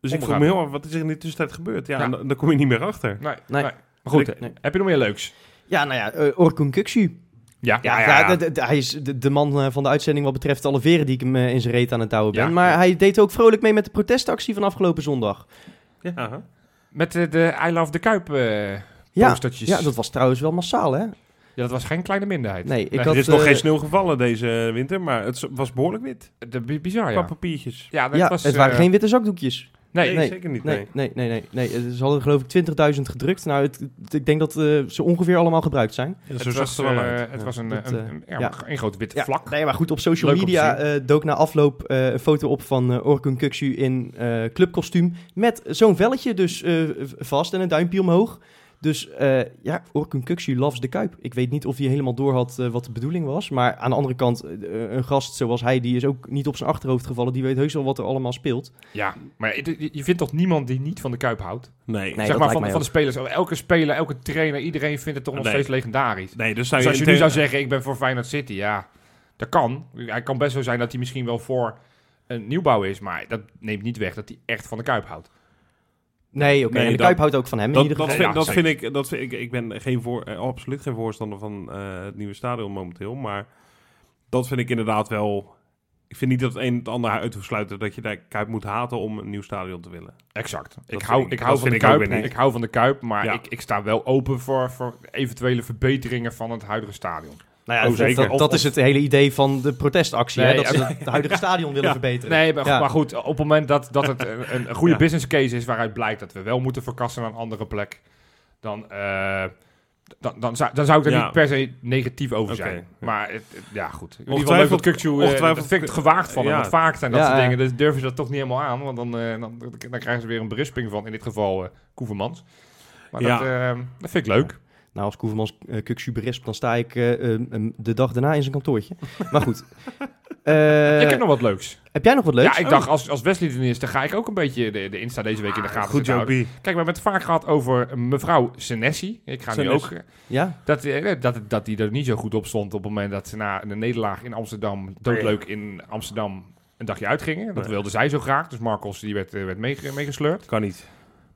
Dus ik vroeg me heel af, wat is er in de tussentijd gebeurd? Ja, dan, dan kom je niet meer achter. Nee, Nee. nee. Maar goed, Ik- nee. heb je nog meer leuks? Ja, nou ja, eh, Orkun Kuksu. Ja, Ja, ja, hij is de, de man eh, van de uitzending wat betreft alle veren die ik hem eh, in zijn reet aan het douwen ben. Ja. Maar hij deed ook vrolijk mee met de protestactie van afgelopen zondag. Ja. Met eh, de I Love de Kuip eh Ja, postertjes. ja, dat was trouwens wel massaal, hè? Ja, dat was geen kleine minderheid. Nee, ik Nee, had... Er is nog geen sneeuw gevallen deze winter, maar het was behoorlijk wit. De, bi- bizar, Qua ja. papiertjes. Ja, dat Ja, was... het waren geen witte zakdoekjes. Nee, Nee, nee, zeker niet. Nee, Nee. nee, nee. Ze hadden geloof ik 20.000 gedrukt. Nou, het, het- ik denk dat eh, ze ongeveer allemaal gebruikt zijn. Ja, het was, het wel uit. het Ja. was een, Dat, een, eh, een, ja, een groot wit Ja, vlak. Nee, maar goed, op social Leuk media eh, dook na afloop eh, een foto op van Orkun Kuksu in eh clubkostuum. Met zo'n velletje dus eh, vast en een duimpje omhoog. Dus eh, ja, Orkun Kuksu loves de Kuip. Ik weet niet of hij helemaal door had eh, wat de bedoeling was. Maar aan de andere kant, eh, een gast zoals hij, die is ook niet op zijn achterhoofd gevallen. Die weet heus wel wat er allemaal speelt. Ja, maar je, je vindt toch niemand die niet van de Kuip houdt? Nee. Nee, zeg dat maar lijkt van, van de spelers. Elke speler, elke trainer, iedereen vindt het toch nog Nee. steeds legendarisch. nee, dus zou Dus als je nu zou zeggen, ik ben voor Feyenoord City, ja, dat kan. Hij kan best zo zijn dat hij misschien wel voor een nieuwbouw is, maar dat neemt niet weg dat hij echt van de Kuip houdt. Nee, oké. Nee, en de dat- Kuip houdt ook van hem in Dat, ieder dat, geval. vind, Ja, dat vind ik, dat vind ik, ik ben geen voor, eh, absoluut geen voorstander van eh, het nieuwe stadion momenteel, maar dat vind ik inderdaad wel. Ik vind niet dat het een het ander uit te sluiten dat je de Kuip moet haten om een nieuw stadion te willen. Exact. Ik vind hou, ik- ik dat hou van de vind ik Kuip. Ik hou van de Kuip, maar Ja. ik, ik sta wel open voor, voor eventuele verbeteringen van het huidige stadion. Nou ja, Oh, dat- zeker. Dat, dat is het hele idee van de protestactie. hè? Dat ze het huidige [laughs] stadion willen Ja. verbeteren. Nee, maar, Ja. maar goed, op het moment dat, dat het een, goede business case is waaruit blijkt dat we wel moeten verkassen naar een andere plek, dan, eh, dan, dan, zou, dan zou ik er Ja. niet per se negatief over zijn. Maar het, het- ja, goed. In ieder geval leuk dat Kukçu, eh, dat vind ik het gewaagd van hem. Want vaak zijn dat soort dingen, dus durven ze dat toch niet helemaal aan. Want dan, eh, dan, dan krijgen ze weer een berisping van, in dit geval Koevermans. Maar Ja. dat, dat vind ik leuk. Nou, als Koevermans uh, Kuksu berispt, dan sta ik eh, eh, eh, de dag daarna in zijn kantoortje. [laughs] Maar goed. Eh, ik heb nog wat leuks. heb jij nog wat leuks? Ja, ik dacht, als, als Wesley er is, dan ga ik ook een beetje de, de Insta deze week in de gaten Ah, Goed job, houden. B. Kijk, we hebben het vaak gehad over mevrouw Senesi. Ik ga nu ook... eh, Ja? Dat, eh, dat, dat die er niet zo goed op stond op het moment dat ze na een nederlaag in Amsterdam, doodleuk in Amsterdam, een dagje uitgingen. Dat Nee. wilde zij zo graag. Dus Marcos die werd, eh, werd meege- meegesleurd. Kan niet.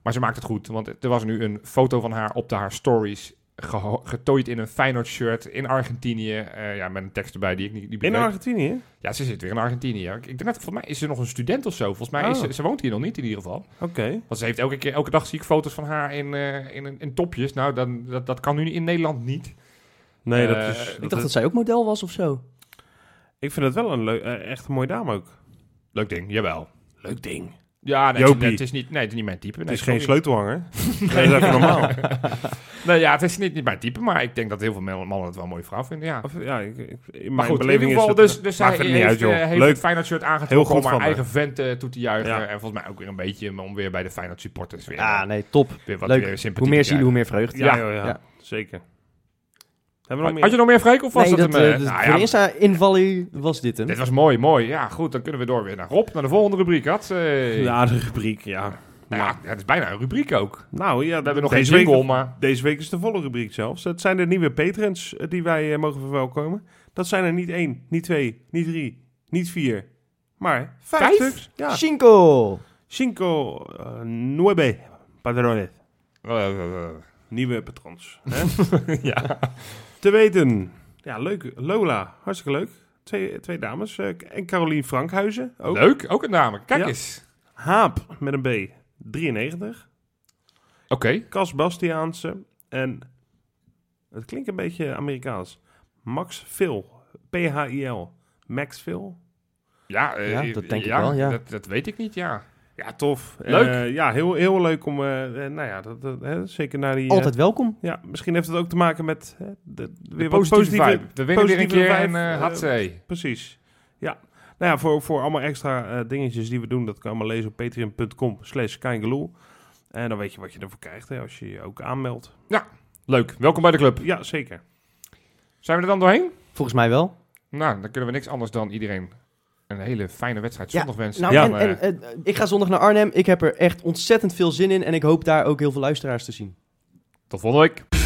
Maar ze maakt het goed, want er was nu een foto van haar op de haar stories. Getooid in een Feyenoord shirt in Argentinië. eh, ja, met een tekst erbij die ik niet, niet In. Argentinië? Ja, ze zit weer in Argentinië. Ik denk dat, volgens mij is ze nog een student of zo. Volgens mij is Oh. ze, ze woont hier nog niet in ieder geval. Oké. Want ze heeft elke, keer, elke dag zie ik foto's van haar in, eh, in, in topjes. Nou, dan, dat, dat kan nu in Nederland niet. Nee, dat Eh, is... ik dat dacht is- dat zij ook model was of zo. ik vind het wel een leuk, echt een mooie dame ook. Leuk ding, jawel. Leuk ding. Ja, nee, het, is, Jopie. het is niet, nee, het is niet mijn type. Nee, het is geen sleutelhanger. nee, [laughs] dat is even normaal. [laughs] Nee, ja, het is niet, niet mijn type, maar ik denk dat heel veel mannen het wel een mooie vrouw vinden, ja. Of, ja, ik, ik- in Maar mijn goed, in beleving ieder geval, dus, dus maakt hij heeft, uit, joh. eh, heeft Leuk. het Feyenoord shirt Heel aangetrokken goed om haar eigen vent eh, toe te juichen. Ja. En volgens mij ook weer een beetje om weer bij de Feyenoord supporters weer, Ja, eh, nee, top. weer wat Leuk. weer Hoe meer zielen, hoe meer vreugd. Ja, Ja. joh, ja, Ja. zeker. Hebben we nog Had meer? je nog meer, Freek? Of was Nee, dat, dat, hem? eh, eh? Nou voor ja, de Insta-invallie was dit hem. Dit was mooi, mooi. Ja, goed, dan kunnen we door weer naar Rob, naar de volgende rubriek. Had, eh, Ja, de rubriek, ja. nou ja, het is bijna een rubriek ook. Nou ja, We hebben nog deze geen jingle, week, maar... Deze week is de volle rubriek zelfs. Het zijn de nieuwe patrons eh, die wij mogen verwelkomen. Dat zijn er niet één, niet twee, niet drie, niet vier, maar vijf, Vijf? stuks. Ja, Cinco! cinco, eh, nueve padrones. Nieuwe patrons. Hè? [laughs] ja. Te weten, ja, leuk. Lola, hartstikke leuk. Twee, twee dames. eh, en Carolien Frankhuizen ook. Leuk, ook een dame. Kijk Ja. eens. Haap met een B, 93. Oké. Cas Bastiaanse en het klinkt een beetje Amerikaans. Max Phil, P-H-I-L. Max Phil. Ja, eh, Ja, dat denk ik wel, ja. Dat, dat weet ik niet, ja. Ja, tof. Leuk. Eh, ja, heel, heel leuk om, eh, eh, nou ja, dat, dat, hè, zeker naar die... Altijd welkom. ja, misschien heeft het ook te maken met hè, de, weer Weer wat positieve, vibe. We winnen weer een positieve keer vibe, en hatzee. Precies. Ja. Nou ja, voor, voor allemaal extra eh, dingetjes die we doen, dat kan je allemaal lezen op patreon.com slash. En dan weet je wat je ervoor krijgt hè, als je je ook aanmeldt. Leuk, welkom bij de club. Ja, zeker. Zijn we er dan doorheen? Volgens mij wel. Nou, dan kunnen we niks anders dan iedereen een hele fijne wedstrijd zondag wensen. Nou, Ja. En, eh, en, eh, ik ga zondag naar Arnhem. Ik heb er echt ontzettend veel zin in. En ik hoop daar ook heel veel luisteraars te zien. tot volgende week.